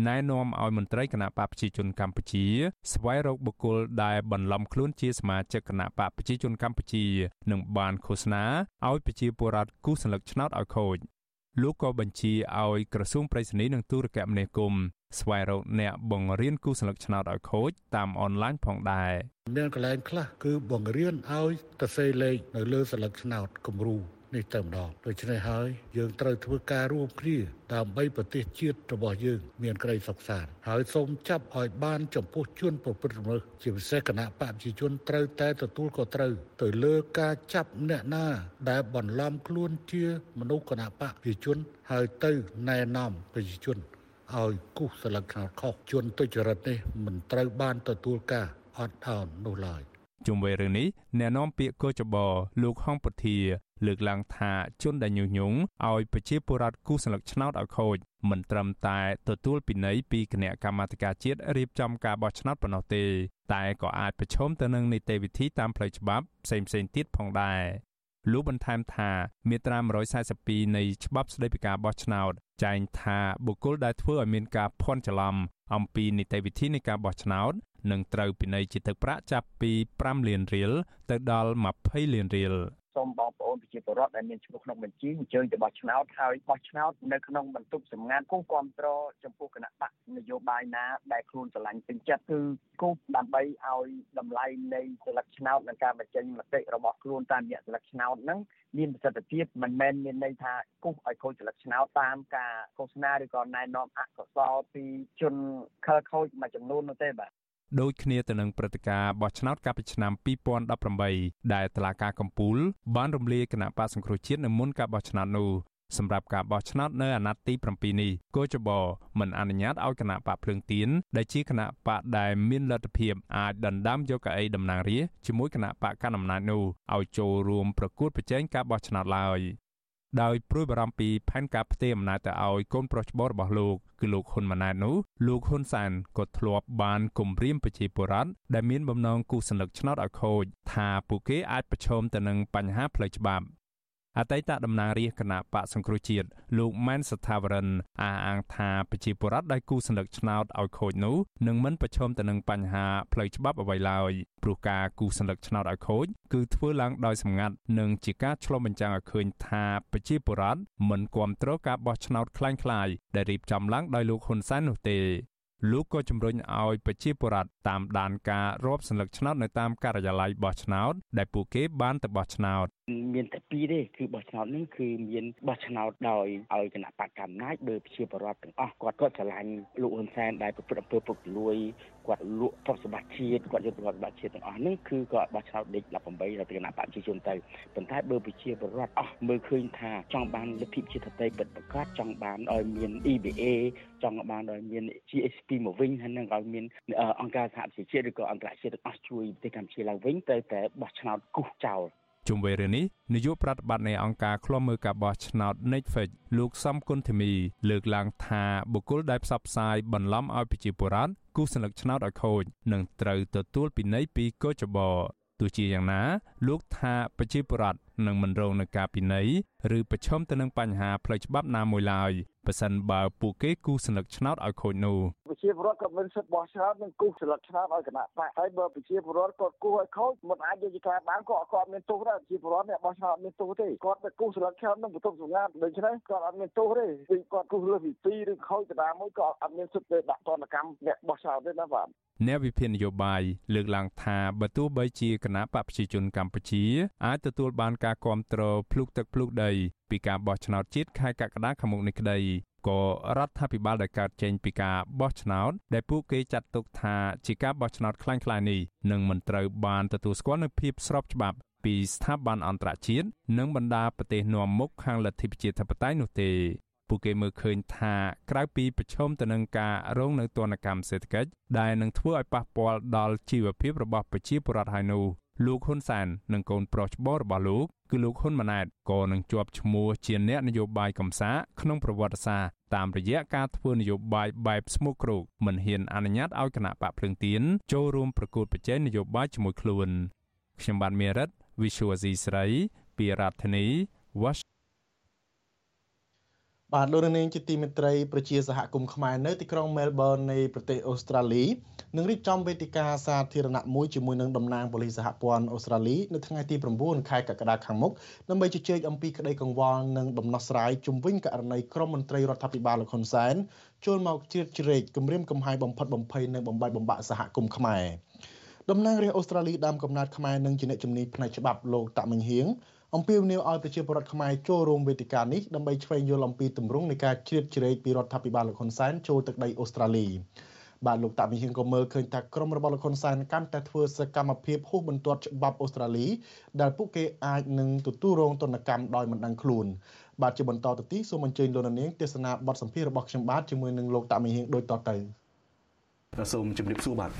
ណែនាំឲ្យមន្ត្រីគណៈបកប្រជាជនកម្ពុជា ស្វែងរកបុគ្គលដែលបន្លំខ្លួនជាសមាជិកគណៈបកប្រជាជនកម្ពុជានិងបានឃោសនាឲ្យប្រជាពលរដ្ឋគូសសញ្ញឆ្នោតឲ្យខូចលោកក៏បញ្ជាឲ្យក្រសួងប្រៃសណីនិងទូរគមនាគមន៍ ស្វែងរកអ្នកបង្រៀនគូសន្លឹកឆ្នោតឲ្យខូចតាមអនឡាញផងដែរ
មានកន្លែងខ្លះគឺបង្រៀនឲ្យទៅសេលេខនៅលើសន្លឹកឆ្នោតគំរូនេះតែម្ដងដូច្នេះហើយយើងត្រូវធ្វើការរួមគ្នាដើម្បីប្រទេសជាតិរបស់យើងមានក្តីសុខសាន្តហើយសូមចាប់ឲ្យបានចំពោះជនប្រព្រឹត្តល្មើសជាពិសេសគណៈបព្វជិជនត្រូវតែទទួលខុសត្រូវទៅលើការចាប់អ្នកណាដែលបន្លំខ្លួនជាមនុស្សគណៈបព្វជិជនហើយទៅណែនាំប្រជាជន ឲ្យគូសស្លឹកខ្នោខុសជនទុច្ចរិតនេះមិនត្រូវបានទទួលការអត់ឱននោះឡើយ
ជុំវិញរឿងនេះអ្នកនាំពាក្យកោចបលោកហងពធា លើកឡើងថាជនដែលញុះញង់ឲ្យប្រជាពលរដ្ឋគូសស្លឹកឆ្នោតឲ្យខូចមិនត្រឹមតែទទួលពិន័យពីគណៈកម្មាធិការជាតិរៀបចំការបោះឆ្នោតប៉ុណ្ណោះទេ តែក៏អាចប្រឈមទៅនឹងនីតិវិធីតាមផ្លូវច្បាប់ផ្សេងៗទៀតផងដែរ លោកបន្ថែមថាមាត្រា142នៃច្បាប់ស្តីពីការបោះឆ្នោតចែងថាបុគ្គលដែលធ្វើឲ្យមានការភ័ន្តច្រឡំអំពីនីតិវិធីនៃការបោះឆ្នោតនឹងត្រូវពិន័យជាទឹកប្រាក់ចាប់ពី5លានរៀលទៅដល់20លានរៀល
សូមបងប្អូនប្រជាពលរដ្ឋដែលមានឈ្មោះក្នុងបញ្ជីអញ្ជើញទៅបោះឆ្នោតហើយបោះឆ្នោតនៅក្នុងបន្ទប់សម្ងាត់គង់គ្រប់គ្រងចំពោះគណៈបកនយោបាយណាដែលខ្លួនស្រឡាញ់ពេញចិត្តគឺគូដើម្បីឲ្យតម្លៃនៃសិលឹកឆ្នោតនិងការបញ្ចេញមតិរបស់ខ្លួនតាមរយៈសិលឹកឆ្នោតហ្នឹងមានប្រសិទ្ធភាពមិនមែនមានន័យថាគូសឲ្យខូចសិលឹកឆ្នោតតាមការឃោសនាឬក៏ណែនាំអកុសលពីជនខិលខូចមួយចំនួននោះទេបាទ
ដូចគ្នាទៅនឹងព្រឹត្តិការណ៍បោះឆ្នោតកាលពីឆ្នាំ2018ដែលតឡាការកំពូលបានរំលាយគណៈបកសង្គ្រោះជាតិនៅមុនការបោះឆ្នោតនោះសម្រាប់ការបោះឆ្នោតនៅអាណត្តិទី7នេះកោចបមិនអនុញ្ញាតឲ្យគណៈបកភ្លើងទៀនដែលជាគណៈបកដែលមានលទ្ធភាពអាចដណ្ដើមយកកៅអីតំណាងរាស្ត្រជាមួយគណៈបកកណ្ដាលអំណាចនោះឲ្យចូលរួមប្រកួតប្រជែងការបោះឆ្នោតឡើយ ដោយព្រួយបារម្ភពីផែនការផ្ទេរអំណាចទៅឲ្យកូនប្រុសច្បងរបស់លោកគឺលោកហ៊ុនម៉ាណែតនោះលោកហ៊ុនសានក៏ធ្លាប់បានគំរាមប្រជាពលរដ្ឋដែលមានបំណងគូសញ្ញលឹកឆ្នោតឲ្យខូចថាពួកគេអាចប្រឈមទៅនឹងបញ្ហាផ្លូវច្បាប់ អតីតតំណាងរាជគណៈបកសង្គ្រោះជាតិលោកម៉ែនសថាវរិនអះអាងថាប្រជាពលរដ្ឋដែលគូសន្លឹកឆ្នោតឲ្យខូចនោះនឹងមិនប្រឈមទៅនឹងបញ្ហាផ្លូវច្បាប់អ្វីឡើយព្រោះការគូសន្លឹកឆ្នោតឲ្យខូចគឺធ្វើឡើងដោយសម្ងាត់និងជាការឆ្លុះបញ្ចាំងឲ្យឃើញថាប្រជាពលរដ្ឋមិនគ្រប់គ្រងការបោះឆ្នោតคล้ายៗដែលរៀបចំឡើងដោយលោកហ៊ុនសែននោះទេលោកក៏ជំរុញឲ្យប្រជាពលរដ្ឋតាមដានការរាប់សន្លឹកឆ្នោតនៅតាមការិយាល័យបោះឆ្នោតដែលពួកគេបានទៅបោះឆ្នោត
មានតែពីរទេគឺបោះឆ្នោតនេះគឺមានបោះឆ្នោតដោយឲ្យគណៈបកកំណាចដោយប្រជាពលរដ្ឋទាំងអស់គាត់គាត់ស្រឡាញ់លោកហ៊ុនសែនដែលប្រព្រឹត្តអំពើពុករលួយគាត់លក់ទ្រព្យសម្បត្តិជាតិគាត់យកទ្រព្យសម្បត្តិជាតិទាំងអស់ហ្នឹងគឺគាត់បោះឆ្នោតដេក18ដល់គណៈបកប្រជាជនទៅប៉ុន្តែបើប្រជាពលរដ្ឋអស់មើលឃើញថាចង់បានលទ្ធិជាតិតេពិតប្រកបចង់បានឲ្យមាន EBA ចង់បានឲ្យមាន GSP មកវិញហើយនឹងឲ្យមានអង្គការសហប្រជាជាតិឬក៏អន្តរជាតិទាំងអស់ជួយប្រទេសកម្ពុជាឡើងវិញទៅតែបោះឆ្នោតគូសចោល
ជុំវិញរឿងនេះនាយកប្រតិបត្តិនៃអង្គការឃ្លាំមើលការបោះឆ្នោត Netflix លោកសំគុណធីមី លើកឡើងថាបុគ្គលដែលផ្សព្វផ្សាយបន្លំឲ្យប្រជាពលរដ្ឋគូសញ្ញលឹកឆ្នោតឲ្យខូចនឹងត្រូវទទួលពិន័យពីកោចបោទោះជាយ៉ាងណា លោកថាប្រជាពលរដ្ឋ នឹងមិនរងនឹងការពិន័យឬប្រឈមទៅនឹងបញ្ហាផ្លូវច្បាប់ណាមួយឡើយប្រសិនបើពួកគេគូសន្លឹកឆ្នោតឲ្យខូចនោះ
ប្រជាពលរដ្ឋក៏មានសិទ្ធិបោះឆ្នោតនិងគូសន្លឹកឆ្នោតឲ្យគណៈបកហើយបើប្រជាពលរដ្ឋគាត់គូឲ្យខូចមិនអាចយកជាការបានក៏គាត់មានទោសដែរប្រជាពលរដ្ឋអ្នកបោះឆ្នោតមានទោសទេគាត់ទៅគូសន្លឹកឆ្នោតនឹងបន្ទប់សម្ងាត់ដូច្នេះគាត់អត់មានទោសទេពីគាត់គូសលើសពី2ឬខូចកណ្ដាលមួយក៏អត់មានសិទ្ធិដាក់ទណ្ឌកម្មអ្នកបោះឆ្នោតទេណាបាទ
អ្នកវិភាគនយោបាយលើកឡើងថាបើទោះបីជាគណៈបកប្រជាជនកម្ពុជាអាចទទួលបានការការគាំទ្រភ្លុកទឹកភ្លុកដីពីការបោះឆ្នោតជាតិខែកក្កដាខាងមុខនេះក្តីក៏រដ្ឋាភិបាលដែលកើតចេញពីការបោះឆ្នោតដែលពួកគេចាត់ទុកថាជាការបោះឆ្នោតខ្លាំងៗនេះនឹងមិនត្រូវបានទទួលស្គាល់នូវភាពស្របច្បាប់ពីស្ថាប័នអន្តរជាតិនិងបណ្ដាប្រទេសនាំមុខខាងលទ្ធិប្រជាធិបតេយ្យនោះទេពួកគេមើលឃើញថាក្រៅពីប្រឈមទៅនឹងការរងនៅទណ្ឌកម្មសេដ្ឋកិច្ចដែលនឹងធ្វើឲ្យប៉ះពាល់ដល់ជីវភាពរបស់ប្រជាពលរដ្ឋហើយនោះ លោកហ៊ុនសែននិងកូនប្រុសច្បងរបស់លោកគឺលោកហ៊ុនម៉ាណែតក៏នឹងជាប់ឈ្មោះជាអ្នកនយោបាយកំសាក្នុងប្រវត្តិសាស្ត្រតាមរយៈការធ្វើនយោបាយបែបស្មុគគ្រោកមិនហ៊ានអនុញ្ញាតឲ្យគណៈបកភ្លើងទៀនចូលរួមប្រកួតប្រជែងនយោបាយជាមួយខ្លួនខ្ញុំបាទមេរិត Visual C ស្រី ពីរដ្ឋធានី Washington
បាទលោកនាងជាទីមេត្រីប្រជាសហគមន៍ខ្មែរនៅទីក្រុងមែលប៊ននៃប្រទេសអូស្ត្រាលីនឹងរៀបចំវេទិកាសាធារណៈមួយជាមួយនឹងតំណាងប៉ូលីសសហព័ន្ធអូស្ត្រាលីនៅថ្ងៃទី9ខែកក្កដាខាងមុខដើម្បីជជែកអំពីក្តីកង្វល់និងដំណោះស្រាយជំវិញករណីក្រុមមន្ត្រីរដ្ឋាភិបាលលោកហ៊ុនសែនចូលមកជ្រៀតជ្រែកគម្រាមកំហែងបំផិតបំភ័យនិងបំបែកបំបាក់សហគមន៍ខ្មែរតំណាងរាស្ត្រអូស្ត្រាលីដើមកំណត់ខ្មែរនិងជាអ្នកជំនាញផ្នែកច្បាប់លោកតាក់មិញហៀង អំពាវនាវឲ្យប្រជាពលរដ្ឋខ្មែរចូលរួមវេទិកានេះដើម្បីឆ្វេងយល់អំពីទម្រង់នៃការជ្រៀតជ្រែកពីរដ្ឋាភិបាលលោកហ៊ុនសែនចូលទឹកដីអូស្ត្រាលីបាទលោកតាមីហៀងក៏មើលឃើញថាក្រមរបស់លោកហ៊ុនសែនកាន់តែធ្វើសកម្មភាពហួសបន្ទាត់ច្បាប់អូស្ត្រាលី ដែលពួកគេអាចនឹងទទួលរងទណ្ឌកម្មដោយមិនដឹងខ្លួនបាទជាបន្តទៅទីសូមអញ្ជើញលោកនាងទេសនាបទសម្ភាសន៍របស់ខ្ញុំបាទជាមួយនឹងលោកតាមីហៀងដូចតទៅ
សូមជម្រាបសួរបាទ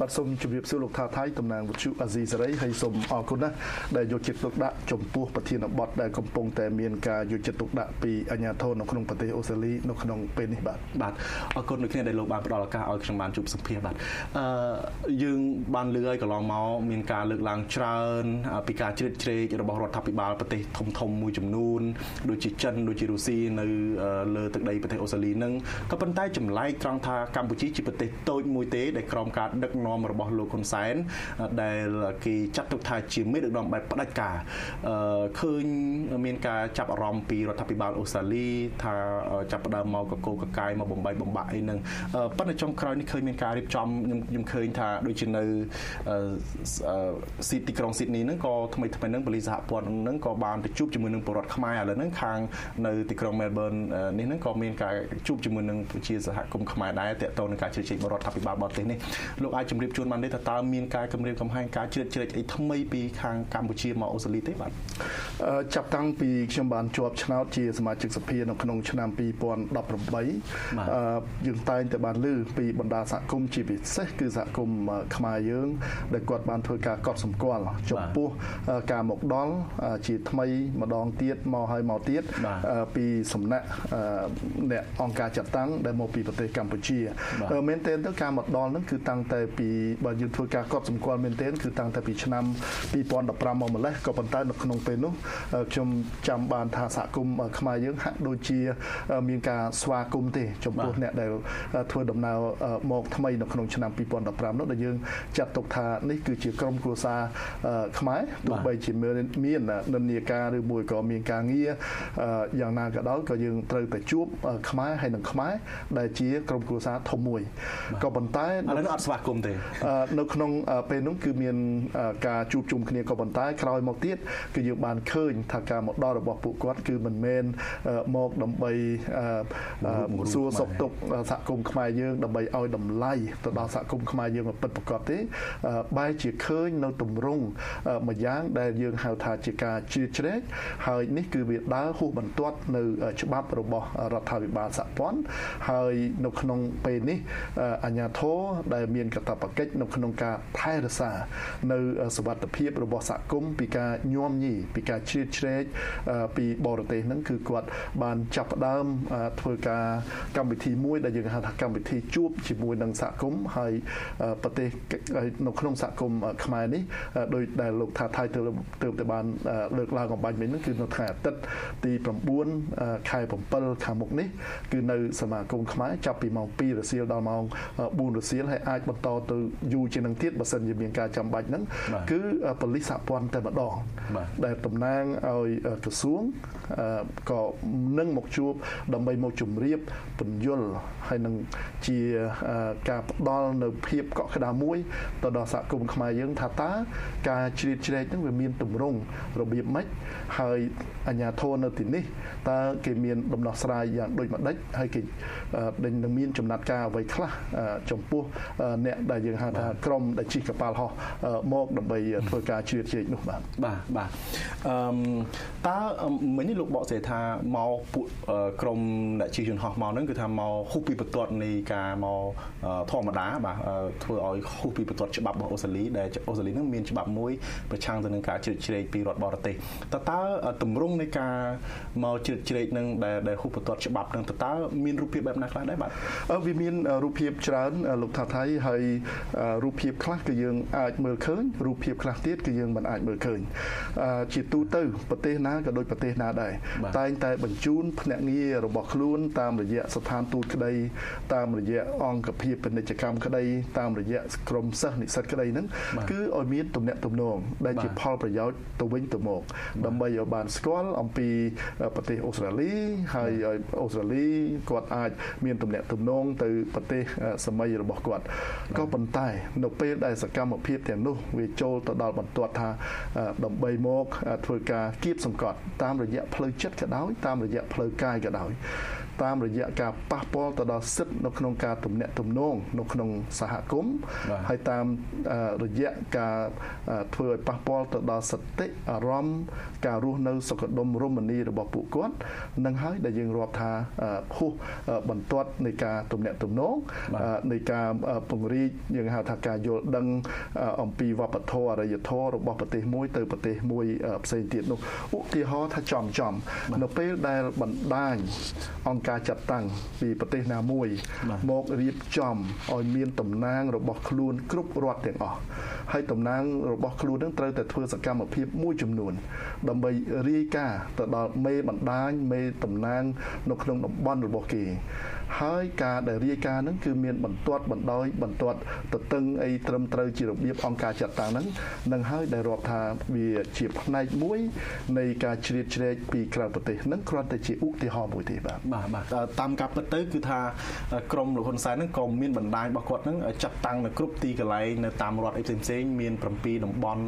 បាទសូមជម្រាបសួរលោកថាថៃតំណាងវិទ្យុអាស៊ីសេរីហើយសូមអរគុណណាស់ដែលយកចិត្តទុកដាក់ចំពោះប្រធានបទដែលកំពុងតែមានការយកចិត្តទុកដាក់ពីអាជ្ញាធរនៅក្នុងប្រទេសអូស្ត្រាលីនៅក្នុងពេលនេះបាទ
បាទអរគុណដូចគ្នាដែលលោកបានផ្ដល់ឱកាសឲ្យខ្ញុំបានជួបសម្ភាសបាទអឺយើងបានលើឲ្យកន្លងមកមានការលើកឡើងច្រើនពីការជ្រៀតជ្រែករបស់រដ្ឋាភិបាលប្រទេសធំធំមួយចំនួនដូចជាចិនដូចជារុស្ស៊ីនៅលើទឹកដីប្រទេសអូស្ត្រាលីនឹងក៏ប៉ុន្តែចម្លែកត្រង់ថាកម្ពុជាជាប្រទេសតូចមួយទេដែលក្រោមការដឹកនាំរបស់លោកហ៊ុនសែនដែលគេចាត់ទុកថាជាមេដឹកនាំបែបផ្ដាច់ការឃើញមានការចាប់អារម្មណ៍ពីរដ្ឋាភិបាលអូស្ត្រាលីថាចាប់ផ្ដើមមកកកកកាយមកបំបីបំបាក់អីហ្នឹងប៉ុន្តែចុងក្រោយនេះឃើញមានការរៀបចំខ្ញុំខ្ញុំឃើញថាដូចជានៅស៊ីទីក្រុងស៊ីដនីហ្នឹងក៏ថ្មីថ្មីហ្នឹងបលីសហព័ន្ធហ្នឹងក៏បានទៅជួបជាមួយនឹងពលរដ្ឋខ្មែរឥឡូវហ្នឹងខាងនៅទីក្រុងមែលប៊ននេះហ្នឹងក៏មានការជួបជាមួយនឹងប្រជាសហគមន៍ខ្មែរដែរតាក់ទងនឹងការជ្រៀតជ្រែកបរដ្ឋាភិបាលបរទេសនេះលោកអាចជម្រាបជូនបានទេថាតើមានការគម្រាមកំហែងការជ្រៀតជ្រែកអីថ្មីពីខាងកម្ពុជាមកអូស្ត្រាលីទេបាទ
ចាប់តាំងពីខ្ញុំបានជាប់ឆ្នោតជាសមាជិកសភានៅក្នុងឆ្នាំ2018យើងតែងតែបានលើពីបណ្ដាសហគមន៍ជាពិសេសគឺសហគមន៍ខ្មែរយើងដែលគាត់បានធ្វើការកត់សម្គាល់ចំពោះការមកដល់ជាថ្មីម្ដងទៀតមកហើយមកទៀតពីសំណាក់អ្នកអង្គការចាត់តាំងដែលមកពីប្រទេសកម្ពុជាមែនទែនទៅការមកដល់ហ្នឹងគឺតាំងតែពីបើយើងធ្វើការកត់សម្គាល់មែនទែនគឺតាំងតែពីឆ្នាំ2015មកម្លេះក៏ប៉ុន្តែនៅក្នុងពេលនោះខ្ញុំចាំបានថាសហគមន៍ខ្មែរយើងហាក់ដូចជាមានការស្វាគមន៍ទេចំពោះអ្នកដែលធ្វើដំណើរមកថ្មីនៅក្នុងឆ្នាំ2015នោះដែលយើងចាត់ទុកថានេះគឺជាក្រុមគ្រួសារខ្មែរទោះបីជាមាននិន្នាការឬមួយក៏មានការងារយ៉ាងណាក៏ដោយក៏យើងត្រូវតែជួបខ្មែរហើយនិងខ្មែរដែលជាក្រុមគ្រួសារធំមួយក៏ប៉ុន្តែឥ
ឡូវអត់ស្វាគមន៍ទេ
នៅក្នុងពេលនោះគឺមានការជួបជុំគ្នាក៏ប៉ុន្តែក្រោយមកទៀតគឺយើងបានឃើញថាការមកដល់របស់ពួកគាត់គឺមិនមែនមកដើម្បីសួរសុខទុក្ខសហគមន៍ខ្មែរយើងដើម្បីឲ្យតម្លៃទៅដល់សហគមន៍ខ្មែរយើងពិតប្រាកដទេបែរជាឃើញនៅទម្រង់មួយយ៉ាងដែលយើងហៅថាជាការជ្រៀតជ្រែកហើយនេះគឺវាដើរហួសបន្ទាត់នៅច្បាប់របស់រដ្ឋាភិបាលសហព័ន្ធហើយនៅក្នុងពេលនេះអាជ្ញាធរដែលមានកាតព្វកិច្ចនៅក្នុងការថែរក្សានៅសវត្ថភាពរបស់សហគមន៍ពីការញោមញីពីការជ្រៀតជ្រែកពីបរទេសហ្នឹងគឺគាត់បានចាប់ផ្ដើមធ្វើការកម្មវិធីមួយដែលយើងហៅថាកម្មវិធីជួបជាមួយនឹងសហគមន៍ហើយប្រទេសនៅក្នុងសហគមន៍ខ្មែរនេះដោយដែលលោកថាថៃទើបទើបតែបានលើកឡើងអំបញ្ញមិញហ្នឹងគឺនៅថ្ងៃអាទិត្យទី9ខែ7ខាងមុខនេះគឺនៅសមាគមខ្មែរចាប់ពីម៉ោង2រសៀលដល់ម៉ោង4រសៀលហើយអាចបន្តទៅយូរជាងនឹងទៀតបើសិនជាមានការចាំបាច់ហ្នឹងគឺប៉ូលីសសហព័ន្ធតែម្ដងដែលតំណាងឲ្យក្រសួងក៏នឹងមកជួបដើម្បីមកជម្រាបពន្យល់ហើយនឹងជាការផ្ដល់នៅភាពកក់ក្ដៅមួយទៅដល់សហគមន៍ខ្មែរយើងថាតើការជ្រៀតជ្រែកហ្នឹងវាមានទម្រង់របៀបម៉េចហើយអាជ្ញាធរនៅទីនេះតើគេមានដំណោះស្រាយយ៉ាងដូចម្ដេចហើយគេដេញនឹងមានចំណាត់ការអ្វីខ្លះចំពោះអ្នកដែលយើងហៅថាក្រុមដែលជិះកប៉ាល់ហោះមកដើម្បីធ្វើការជ្រៀតជ្រែកនោះបាទ
បាទបាទអឺតើមិញនេះលោកបកស្រាយថាមកពួកក្រុមអ្នកជិះយន្តហោះមកហ្នឹងគឺថាមកហុបពីបន្ទាត់នៃការមកធម្មតាបាទធ្វើឲ្យហុបពីបន្ទាត់ច្បាប់របស់អូស្ត្រាលីដែលអូស្ត្រាលីហ្នឹងមានច្បាប់មួយប្រឆាំងទៅនឹងការជ្រៀតជ្រែកពីរដ្ឋបរទេសតើតើទម្រង់នៃការមកជ្រៀតជ្រែកនឹងដែលដែលហុបបន្ទាត់ច្បាប់នឹងតើតើមានរូបភាពបែបណាខ្លះដែរបាទ
វាមានរូបភាពច្រើនលោកថាថៃហើយរូបភាពខ្លះគឺយើងអាចមើលឃើញរូបភាពខ្លះទៀតគឺយើងមិនអាចមើលឃើញជាទូទៅប្រទេសណាក៏ដូចប្រទេសណាដែរតែងតែបញ្ជូនភ្នាក់ងាររបស់ខ្លួនតាមរយៈស្ថានទូតក្តីតាមរយៈអង្គភាពពាណិជ្ជកម្មក្តីតាមរយៈក្រមសិស្សនិស្សិតក្តីហ្នឹងគឺឲ្យមានទំនាក់ទំនងដែលជាផលប្រយោជន៍ទៅវិញទៅមកដើម្បីឲ្យបានស្គាល់អំពីប្រទេសអូស្ត្រាលីហើយឲ្យអូស្ត្រាលីគាត់អាចមានទំនាក់ទំនងទៅប្រទេសសម័យរបស់គាត់ក៏ប៉ុន្តែ នៅពេលដែលសកម្មភាពទាំងនោះវាចូលទៅដល់បន្ទាត់ថាដើម្បីមកធ្វើការគៀបសង្កត់តាមរយៈផ្លូវចិត្តក៏ដោយតាមរយៈផ្លូវកាយក៏ដោយ តាមរយៈការប៉ះពាល់ទៅដល់សិទ្ធិនៅក្នុងការទំនាក់ទំនងនៅក្នុងសហគមន៍ហើយតាមរយៈការធ្វើឲ្យប៉ះពាល់ទៅដល់សតិអារម្មណ៍ការរស់នៅសុខដុមរមនារបស់ពួកគាត់នឹងហើយដែលយើងរាប់ថាហួសបន្ទាត់នៃការទំនាក់ទំនងនៃការពង្រីកយើងហៅថាការយល់ដឹងអំពីវប្បធម៌អរិយធម៌របស់ប្រទេសមួយទៅប្រទេសមួយផ្សេងទៀតនោះឧទាហរណ៍ថាចំចំនៅពេលដែលបណ្ដាញអង្គការចាត់តាំងពីប្រទេសណាមួយ មករៀបចំឲ្យមានតំណាងរបស់ខ្លួនគ្រប់រដ្ឋទាំងអស់ហើយតំណាងរបស់ខ្លួននឹងត្រូវតែធ្វើសកម្មភាពមួយចំនួន ដើម្បីរាយការណ៍ទៅដល់មេបណ្ដាញមេតំណាង នៅក្នុងតំបន់របស់គេ ហើយការដែលរាយការណ៍ហ្នឹងគឺមានបន្ទាត់បណ្ដោយបន្ទាត់ទៅតឹងអីត្រឹមត្រូវជារបៀបអង្គការចាត់តាំងហ្នឹងនឹងហើយដែលរាប់ថាវាជាផ្នែកមួយ នៃការជ្រៀតជ្រែកពីក្រៅប្រទេសហ្នឹងគ្រាន់តែជាឧទាហរណ៍មួយទេបាទ
បាទបាទតាមការពិតទៅគឺថាក្រមលោកហ៊ុនសែនហ្នឹងក៏មានបណ្ដាញរបស់គាត់ហ្នឹងចាត់តាំងនៅគ្រប់ទីកន្លែងនៅតាមរដ្ឋអីផ្សេងៗមាន7តំបន់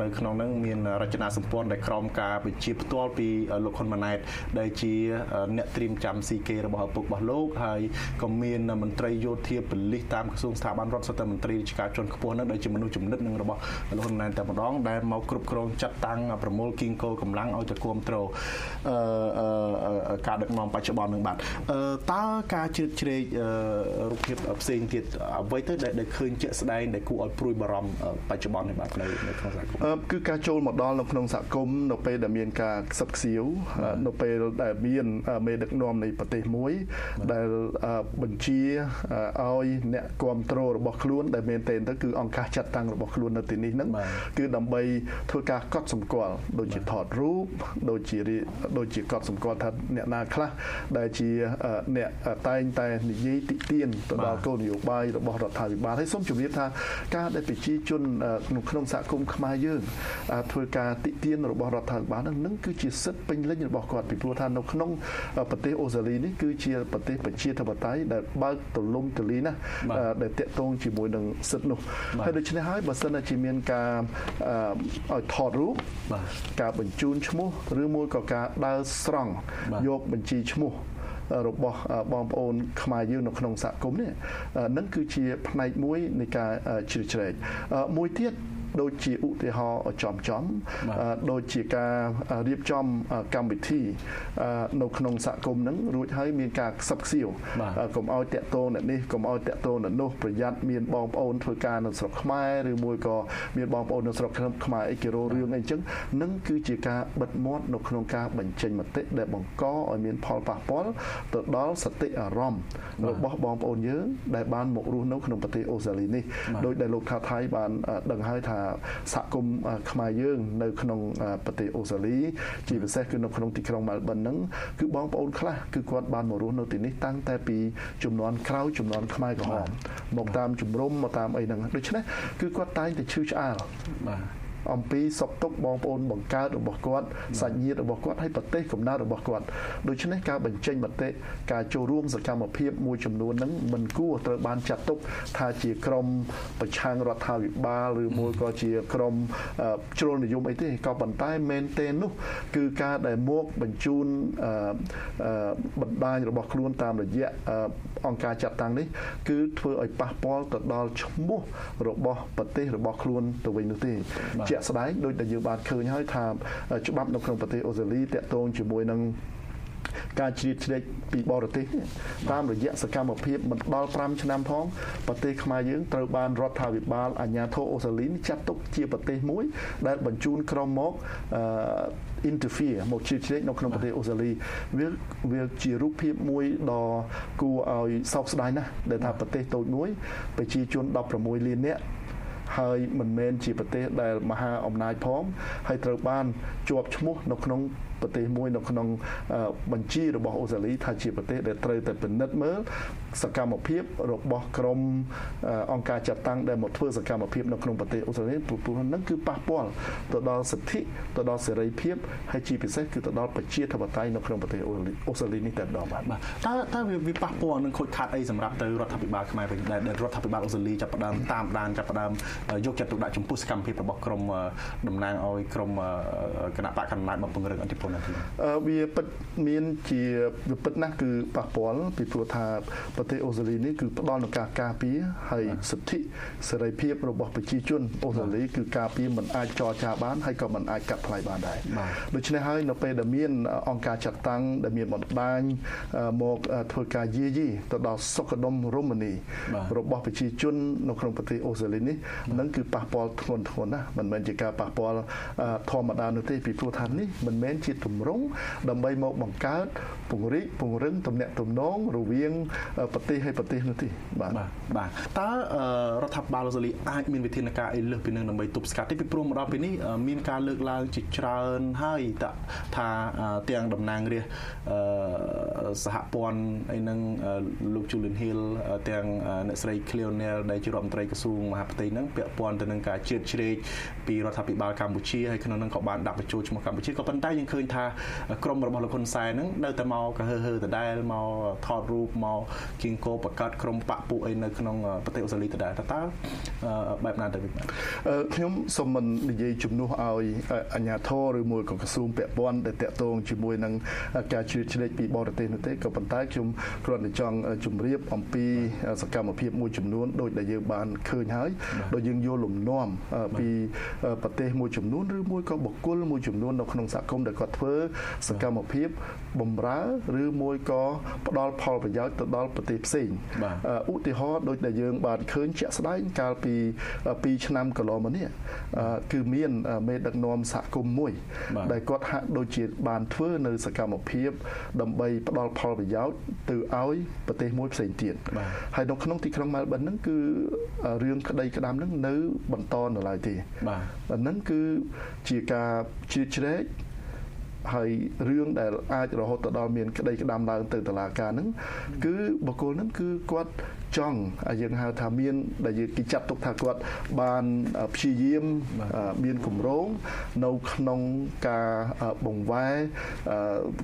នៅក្នុងហ្នឹងមានរចនាសម្ព័ន្ធដែលក្រមការបញ្ជាផ្ទាល់ពីលោកហ៊ុនម៉ាណែតដែលជាអ្នកត្រៀមចាំស៊ីគេរបស់ឪពុករបស់លោកហើយក៏មានមន្ត្រីយោធាប៉ូលីសតាមក្រសួងស្ថាប័នរដ្ឋសុទ្ធតែមន្ត្រីរាជការជាន់ខ្ពស់នឹងដែលជាមនុស្សចំណិតនឹងរបស់លោកហ៊ុនម៉ាណែតតែម្ដងដែលមកគ្រប់គ្រងចាត់តាំងប្រមូលគីងកោកម្លាំងឲ្យទៅគ្រប់គ្រងអឺការដឹកនាំបច្ចុប្បន្ននឹងបាទតើការជ្រៀតជ្រែករូបភាពផ្សេងទៀតអ្វីទៅដែលឃើញជាក់ស្ដែងដែលគួរឲ្យព្រួយបារម្ភបច្ចុប្បន្ននេះបាទនៅនៅក្នុងសហគមន៍
គឺការចូលមកដល់នៅក្នុងសហគមន៍នៅពេលដែលមានការខ្សឹបខ្សៀវនៅពេលដែលមានមេដឹកនាំនៃប្រទេសមួយដែលបញ្ជាឲ្យអ្នកគ្រប់គ្រងរបស់ខ្លួនដែលមែនទែនទៅគឺអង្គការចាត់តាំងរបស់ខ្លួននៅទីនេះហ្នឹងគឺដើម្បីធ្វើការកត់សម្គាល់ដូចជាថតរូបដូចជាដូចជាកត់សម្គាល់ថាអ្នកណាខ្លះដែលជាអ្នកតែងតែនិយាយតិទៀនទៅដល់គោលនយោបាយរបស់រដ្ឋាភិបាលហើយសូមជម្រាបថាការដែលប្រជាជនក្នុងសហគមន៍ខ្មែរយើងធ្វើការតិទៀនរបស់រដ្ឋាភិបាលហ្នឹងគឺជាសិទ្ធិពេញលេញរបស់គាត់ពីព្រោះថានៅក្នុងប្រទេសអូស្ត្រាលីនេះគឺជាប្រទេសប្រជាធិបតេយ្យដែលបើកទលំទលាណាដែលតាក់ទងជាមួយនឹងសិទ្ធិនោះហើយដូច្នេះហើយបើសិនជាមានការឲ្យថតរូបការបញ្ជូនឈ្មោះឬមួយក៏ការដើរស្រង់យកបញ្ជីឈ្មោះរបស់បងប្អូនខ្មែរយើងនៅក្នុងសហគមន៍នេះនឹងគឺជាផ្នែកមួយនៃការជ្រៀតជ្រែកមួយទៀត ដូចជាឧទាហរណ៍ចំចំដូចជាការរៀបចំកម្មវិធីនៅក្នុងសហគមន៍ហ្នឹងរួចហើយមានការខ្សឹបខ្សៀវកុំឲ្យតាក់ទងអ្នកនេះកុំឲ្យតាក់ទងអ្នកនោះប្រយ័ត្នមានបងប្អូនធ្វើការនៅស្រុកខ្មែរឬមួយក៏មានបងប្អូននៅស្រុកខ្មែរអីគេរោរឿងអីចឹងនឹងគឺជាការបិទមាត់នៅក្នុងការបញ្ចេញមតិដែលបង្កឲ្យមានផលប៉ះពាល់ទៅដល់សតិអារម្មណ៍របស់បងប្អូនយើងដែលបានមករស់នៅក្នុងប្រទេសអូស្ត្រាលីនេះដោយដែលលោកថាថៃបានដឹងហើយថាសហគមន៍ខ្មែរយើងនៅក្នុងប្រទេសអូស្ត្រាលីជាពិសេសគឺនៅក្នុងទីក្រុងមែលប៊នហ្នឹងគឺបងប្អូនខ្លះគឺគាត់បានមករស់នៅទីនេះតាំងតែពីចំនួនក្រោយចំនួនខ្មែរក្រហមមកតាមជំរំមកតាមអីហ្នឹងដូច្នេះគឺគាត់តែងតែឈឺឆ្អាលបាទ អំពីសុខទុក្ខបងប្អូនបង្កើតរបស់គាត់សាច់ញាតិរបស់គាត់ហើយប្រទេសកំណើតរបស់គាត់ដូច្នេះការបញ្ចេញមតិការចូលរួមសកម្មភាពមួយចំនួនហ្នឹងមិនគួរត្រូវបានចាត់ទុកថាជាក្រមប្រឆាំងរដ្ឋាភិបាលឬមួយក៏ជាក្រមជ្រុលនិយមអីទេក៏ប៉ុន្តែមែនទេនោះ គឺការដែលមកបញ្ជូនបណ្ដាញរបស់ខ្លួនតាមរយៈអង្គការចាត់តាំងនេះ គឺធ្វើឲ្យប៉ះពាល់ទៅដល់ឈ្មោះរបស់ប្រទេសរបស់ខ្លួនទៅវិញនោះទេជាក់ស្ដែងដោយដែលយើងបានឃើញហើយថាច្បាប់នៅក្នុងប្រទេសអូស្ត្រាលីតាក់ទងជាមួយនឹងការជ្រៀតជ្រែកពីបរទេសតាមរយៈសកម្មភាពមិនដល់5ឆ្នាំផងប្រទេសខ្មែរយើងត្រូវបានរដ្ឋាភិបាលអាជ្ញាធរអូស្ត្រាលីចាត់ទុកជាប្រទេសមួយ ដែលបញ្ជូនក្រុមមកអឺ interfere មកជ្រៀតជ្រែកនៅក្នុងប្រទេសអូស្ត្រាលីវាវាជារូបភាពមួយដ៏គួរឲ្យសោកស្ដាយណាស់ដែលថាប្រទេសតូចមួយប្រជាជន16លាននាក់ ហើយមិនមែនជាប្រទេសដែលមហាអំណាចផងហើយត្រូវបានជាប់ឈ្មោះនៅក្នុងប្រទេសមួយនៅក្នុងបញ្ជីរបស់អូស្ត្រាលីថាជាប្រទេសដែលត្រូវតែពិនិត្យមើល សកម្មភាពរបស់ក្រមអង្គការចាត់តាំងដែលមកធ្វើសកម្មភាពនៅក្នុងប្រទេសអូស្ត្រាលីព្រោះហ្នឹងគឺប៉ះពាល់ទៅដល់សិទ្ធិទៅដល់សេរីភាពហើយជាពិសេសគឺទៅដល់ប្រជាធិបតេយ្យនៅក្នុងប្រទេសអូស្ត្រាលីនេះតែម្ដងបាទ
តើតើវាប៉ះពាល់នឹងខូចខាតអីសម្រាប់ទៅរដ្ឋាភិបាលខ្មែរវិញដែលរដ្ឋាភិបាលអូស្ត្រាលីចាប់ផ្ដើមតាមដានចាប់ផ្ដើមយកចិត្តទុកដាក់ចំពោះសកម្មភាពរបស់ក្រមតំណាងឲ្យក្រមគណៈបកកណ្ដាលមកពង្រឹងអធិបពលណាទី
វាពិតមានជាវាពិតណាស់គឺប៉ះពាល់ពីព្រោះថាប្រទេសអូស្ត្រាលីនេះគឺផ្ដល់នូវការការពារហើយសិទ្ធិសេរីភាពរបស់ប្រជាជនអូស្ត្រាលីគឺការពារមិនអាចចរចាបានហើយក៏មិនអាចកាត់ថ្លៃបានដែរដូច្នេះហើយនៅពេលដែលមានអង្គការចាត់តាំងដែលមានបណ្ដាញមកធ្វើការយាយីទៅដល់សុខដុមរមនីរបស់ប្រជាជននៅក្នុងប្រទេសអូស្ត្រាលីនេះនឹងគឺប៉ះពាល់ធ្ងន់ធ្ងរណាស់មិនមែនជាការប៉ះពាល់ធម្មតានោះទេពីព្រោះថានេះមិនមែនជាទម្រង់ដើម្បីមកបង្កើតពង្រីកពង្រឹងទំនាក់ទំនងរវាងប្រទេសហើយប្រទេសនោះទេ
បាទបាទតើរដ្ឋាភិបាលអូស្ត្រាលីអាចមានវិធានការអីលើសពីនឹងដើម្បីទប់ស្កាត់ទេពីព្រោះមកដល់ពេលនេះមានការលើកឡើងជាច្រើនហើយថាទាំងតំណាងរាស្ត្រសហព័ន្ធអីនឹងលោក Julian Hill ទាំងអ្នកស្រី Cleonel ដែលជារដ្ឋមន្ត្រីក្រសួងមហាផ្ទៃនឹងពាក់ព័ន្ធទៅនឹងការជឿជ្រែកពីរដ្ឋាភិបាលកម្ពុជាហើយក្នុងនឹងក៏បានដាក់បញ្ចូលឈ្មោះកម្ពុជាក៏ប៉ុន្តែយើងឃើញថាក្រមរបស់លោកហ៊ុនសែនហ្នឹងនៅតែមកកហើហើដដែលមកថតរូបមកគៀងគោបកាត់ក្រមបពពួកអីនៅក្នុងប្រទេសអូស្ត្រាលីដដែលតើបែបណាទៅ
ខ្ញុំសូមមិននិយាយជំនួសឲ្យអាជ្ញាធរឬមួយក៏ក្រសួងពាក់ព័ន្ធដែលតាក់ទងជាមួយនឹងការជ្រៀតជ្រែកពីបរទេសនោះទេក៏ប៉ុន្តែខ្ញុំគ្រាន់តែចង់ជម្រាបអំពីសកម្មភាពមួយចំនួនដោយដែលយើងបានឃើញហើយដោយយើងយកលំនាំពីប្រទេសមួយចំនួនឬមួយក៏បុគ្គលមួយចំនួននៅក្នុងសហគមន៍ដែលគាត់ធ្វើសកម្មភាពបំរើឬមួយក៏ផ្ដល់ផលប្រយោជន៍ទៅដល់ប្រទេសផ្សេងឧទាហរណ៍ដូចដែលយើងបានឃើញជាក់ស្ដែងកាលពី2ឆ្នាំកន្លងមកនេះគឺមានមេដឹកនាំសហគមន៍មួយ ដែលគាត់ហាក់ដូចជាបានធ្វើនៅសកម្មភាព ដើម្បីផ្ដល់ផលប្រយោជន៍ទៅឲ្យប្រទេសមួយផ្សេងទៀតហើយនៅក្នុងទីក្រុងមែលប៊នហ្នឹងគឺរឿងក្តីក្តាមហ្នឹងនៅបន្តនៅឡើយទេបាទហ្នឹងគឺជាការជ្រៀតជ្រែក ហើយរឿងដែលអាចរហូតទៅដល់មានក្តីក្តាមឡើងទៅតុលាការហ្នឹងគឺបកគលហ្នឹងគឺគាត់ ចង់យើងហៅថាមានដែលយើងគេចាត់ទុកថាគាត់បានព្យាយាមមានគម្រោងនៅក្នុងការបង្វែរ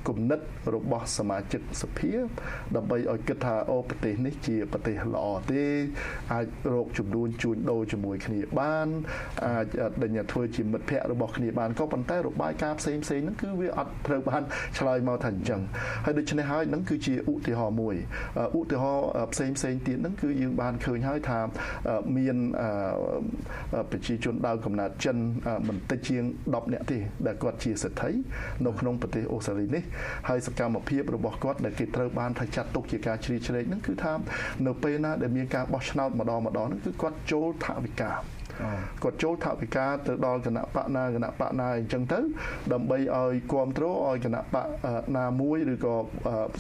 គំនិតរបស់សមាជិកសភាដើម្បីឲ្យគិតថាអូប្រទេសនេះជាប្រទេសល្អទេអាចរកចំនួនជួញដូរជាមួយគ្នាបានអាចដេញធ្វើជាមិត្តភ័ក្តិរបស់គ្នាបានក៏ប៉ុន្តែរបាយការណ៍ផ្សេងផ្សេងហ្នឹងគឺវាអត់ត្រូវបានឆ្លើយមកថាអញ្ចឹងហើយដូច្នេះហើយហ្នឹងគឺជាឧទាហរណ៍មួយឧទាហរណ៍ផ្សេងផ្សេងទៀតហ្នឹងគឺយើងបានឃើញហើយថាមានប្រជាជនដើមកំណើតចិនមិនតិចជាង10នាក់ទេដែលគាត់ជាសិទ្ធិនៅក្នុងប្រទេសអូស្ត្រាលីនេះហើយសកម្មភាពរបស់គាត់ដែលគេត្រូវបានថាចាត់ទុកជាការជ្រៀតជ្រែកហ្នឹងគឺថានៅពេលណាដែលមានការបោះឆ្នោតម្ដងម្ដងហ្នឹងគឺគាត់ចូលថវិកា គាត់ចូលថវិកាទៅដល់គណៈបកណាគណៈបកណាអញ្ចឹងទៅ ដើម្បីឲ្យគ្រប់គ្រងឲ្យគណៈបកណាមួយឬក៏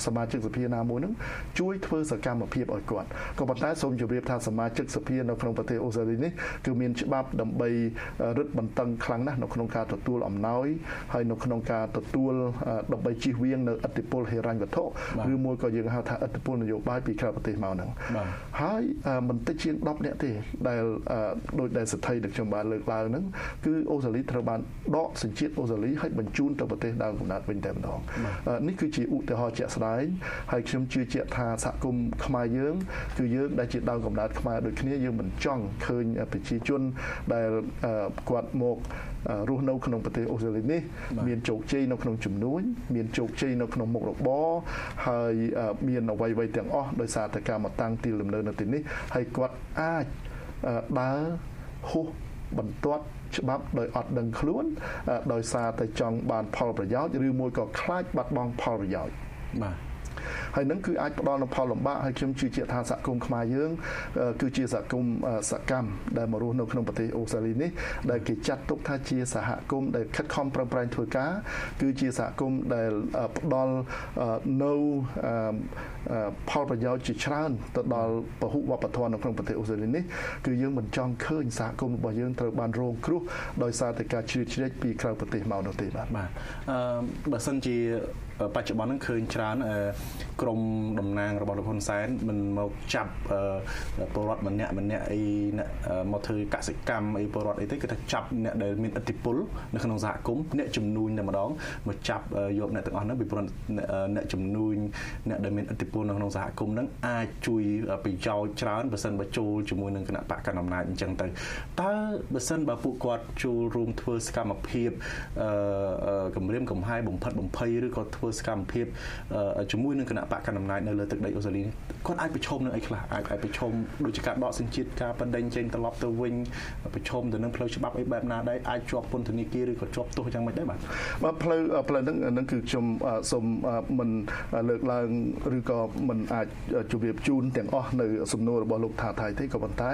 សមាជិកសភាណាមួយនឹងជួយធ្វើសកម្មភាពឲ្យគាត់ក៏ប៉ុន្តែសូមជម្រាបថាសមាជិកសភានៅក្នុងប្រទេសអូស្ត្រាលីនេះគឺមានច្បាប់ដើម្បីរឹតបន្តឹងខ្លាំងណាស់នៅក្នុងការទទួលអំណោយហើយនៅក្នុងការទទួលដើម្បីជិះវៀងនៅអតិពលហិរញ្ញវត្ថុឬមួយក៏យើងហៅថាអតិពលនយោបាយពីក្រៅប្រទេសមកហ្នឹងហើយមិនតិចជាង10នាក់ទេដែលដោយដែលសិទ្ធិដែលខ្ញុំបានលើកឡើងហ្នឹងគឺអូស្ត្រាលីត្រូវបានដកសញ្ជាតិអូស្ត្រាលីឲ្យបញ្ជូនទៅប្រទេសដើមកំណើតវិញតែម្ដងនេះគឺជាឧទាហរណ៍ជាក់ស្ដែងហើយខ្ញុំជឿជាក់ថាសហគមន៍ខ្មែរយើងគឺយើងដែលជាដើមកំណើតខ្មែរដូចគ្នាយើងមិនចង់ឃើញប្រជាជនដែលគាត់មករស់នៅក្នុងប្រទេសអូស្ត្រាលីនេះមានជោគជ័យនៅក្នុងជំនួញមានជោគជ័យនៅក្នុងមុខរបរហើយមានអ្វីៗទាំងអស់ដោយសារតែការមកតាំងទីលំនៅនៅទីនេះហើយគាត់អាចដើរ ហួសបន្ទាត់ច្បាប់ដោយអត់ដឹងខ្លួនដោយសារតែចង់បានផលប្រយោជន៍ឬមួយក៏ខ្លាចបាត់បង់ផលប្រយោជន៍បាទ ហើយនឹងគឺអាចផ្ដល់នូវផលលំបាកហើយខ្ញុំជឿជាក់ថាសហគមន៍ខ្មែរយើងគឺជាសហគមន៍សកម្មដែលមករស់នៅក្នុងប្រទេសអូស្ត្រាលីនេះដែលគេចាត់ទុកថាជាសហគមន៍ដែលខិតខំប្រឹងប្រែងធ្វើការគឺជាសហគមន៍ដែលផ្ដល់នៅផលប្រយោជន៍ជាច្រើនទៅដល់ពហុវប្បធម៌នៅក្នុងប្រទេសអូស្ត្រាលីនេះគឺយើងមិនចង់ឃើញសហគមន៍របស់យើងត្រូវបានរងគ្រោះដោយសារតែការជ្រៀតជ្រែកពីក្រៅប្រទេសមកនោះទេបាទ
បាទអឺបើសិនជា បច្ចុប្បន្នហ្នឹងឃើញច្រើនក្រមតំណាងរបស់លោកហ៊ុនសែនមិនមកចាប់ពលរដ្ឋម្នាក់ម្នាក់អីមកធ្វើកសិកម្មអីពលរដ្ឋអីទេគឺថាចាប់អ្នកដែលមានឥទ្ធិពលនៅក្នុងសហគមន៍អ្នកជំនួញតែម្ដងមកចាប់យកអ្នកទាំងអស់ហ្នឹងពីព្រោះអ្នកជំនួញអ្នកដែលមានឥទ្ធិពលនៅក្នុងសហគមន៍ហ្នឹងអាចជួយប្រយោជន៍ច្រើនបើសិនបើចូលជាមួយនឹងគណៈបកកណ្ដាលអំណាចអញ្ចឹងទៅតើបើសិនបើពួកគាត់ចូលរួមធ្វើសកម្មភាពគម្រាមកំហែងបំផិតបំភ័យឬក៏ធ្វើសកម្មភាពជាមួយនឹងគណៈបកកណ្ដាលអំណាចនៅលើទឹកដីអូស្ត្រាលីគាត់អាចប្រឈមនឹងអីខ្លះអាចអាចប្រឈមដូចជាការដកសញ្ជាតិការបណ្ដេញចេញត្រឡប់ទៅវិញប្រឈមទៅនឹងផ្លូវច្បាប់អីបែបណាដែរអាចជាប់ពន្ធនាគារឬក៏ជាប់ទោសយ៉ាងម៉េចដែរបាទ
បាទផ្លូវផ្លូវហ្នឹងហ្នឹងគឺខ្ញុំសូមមិនលើកឡើងឬក៏មិនអាចជម្រាបជូនទាំងអស់នៅសំណួររបស់លោកថាថៃទេក៏ប៉ុន្តែ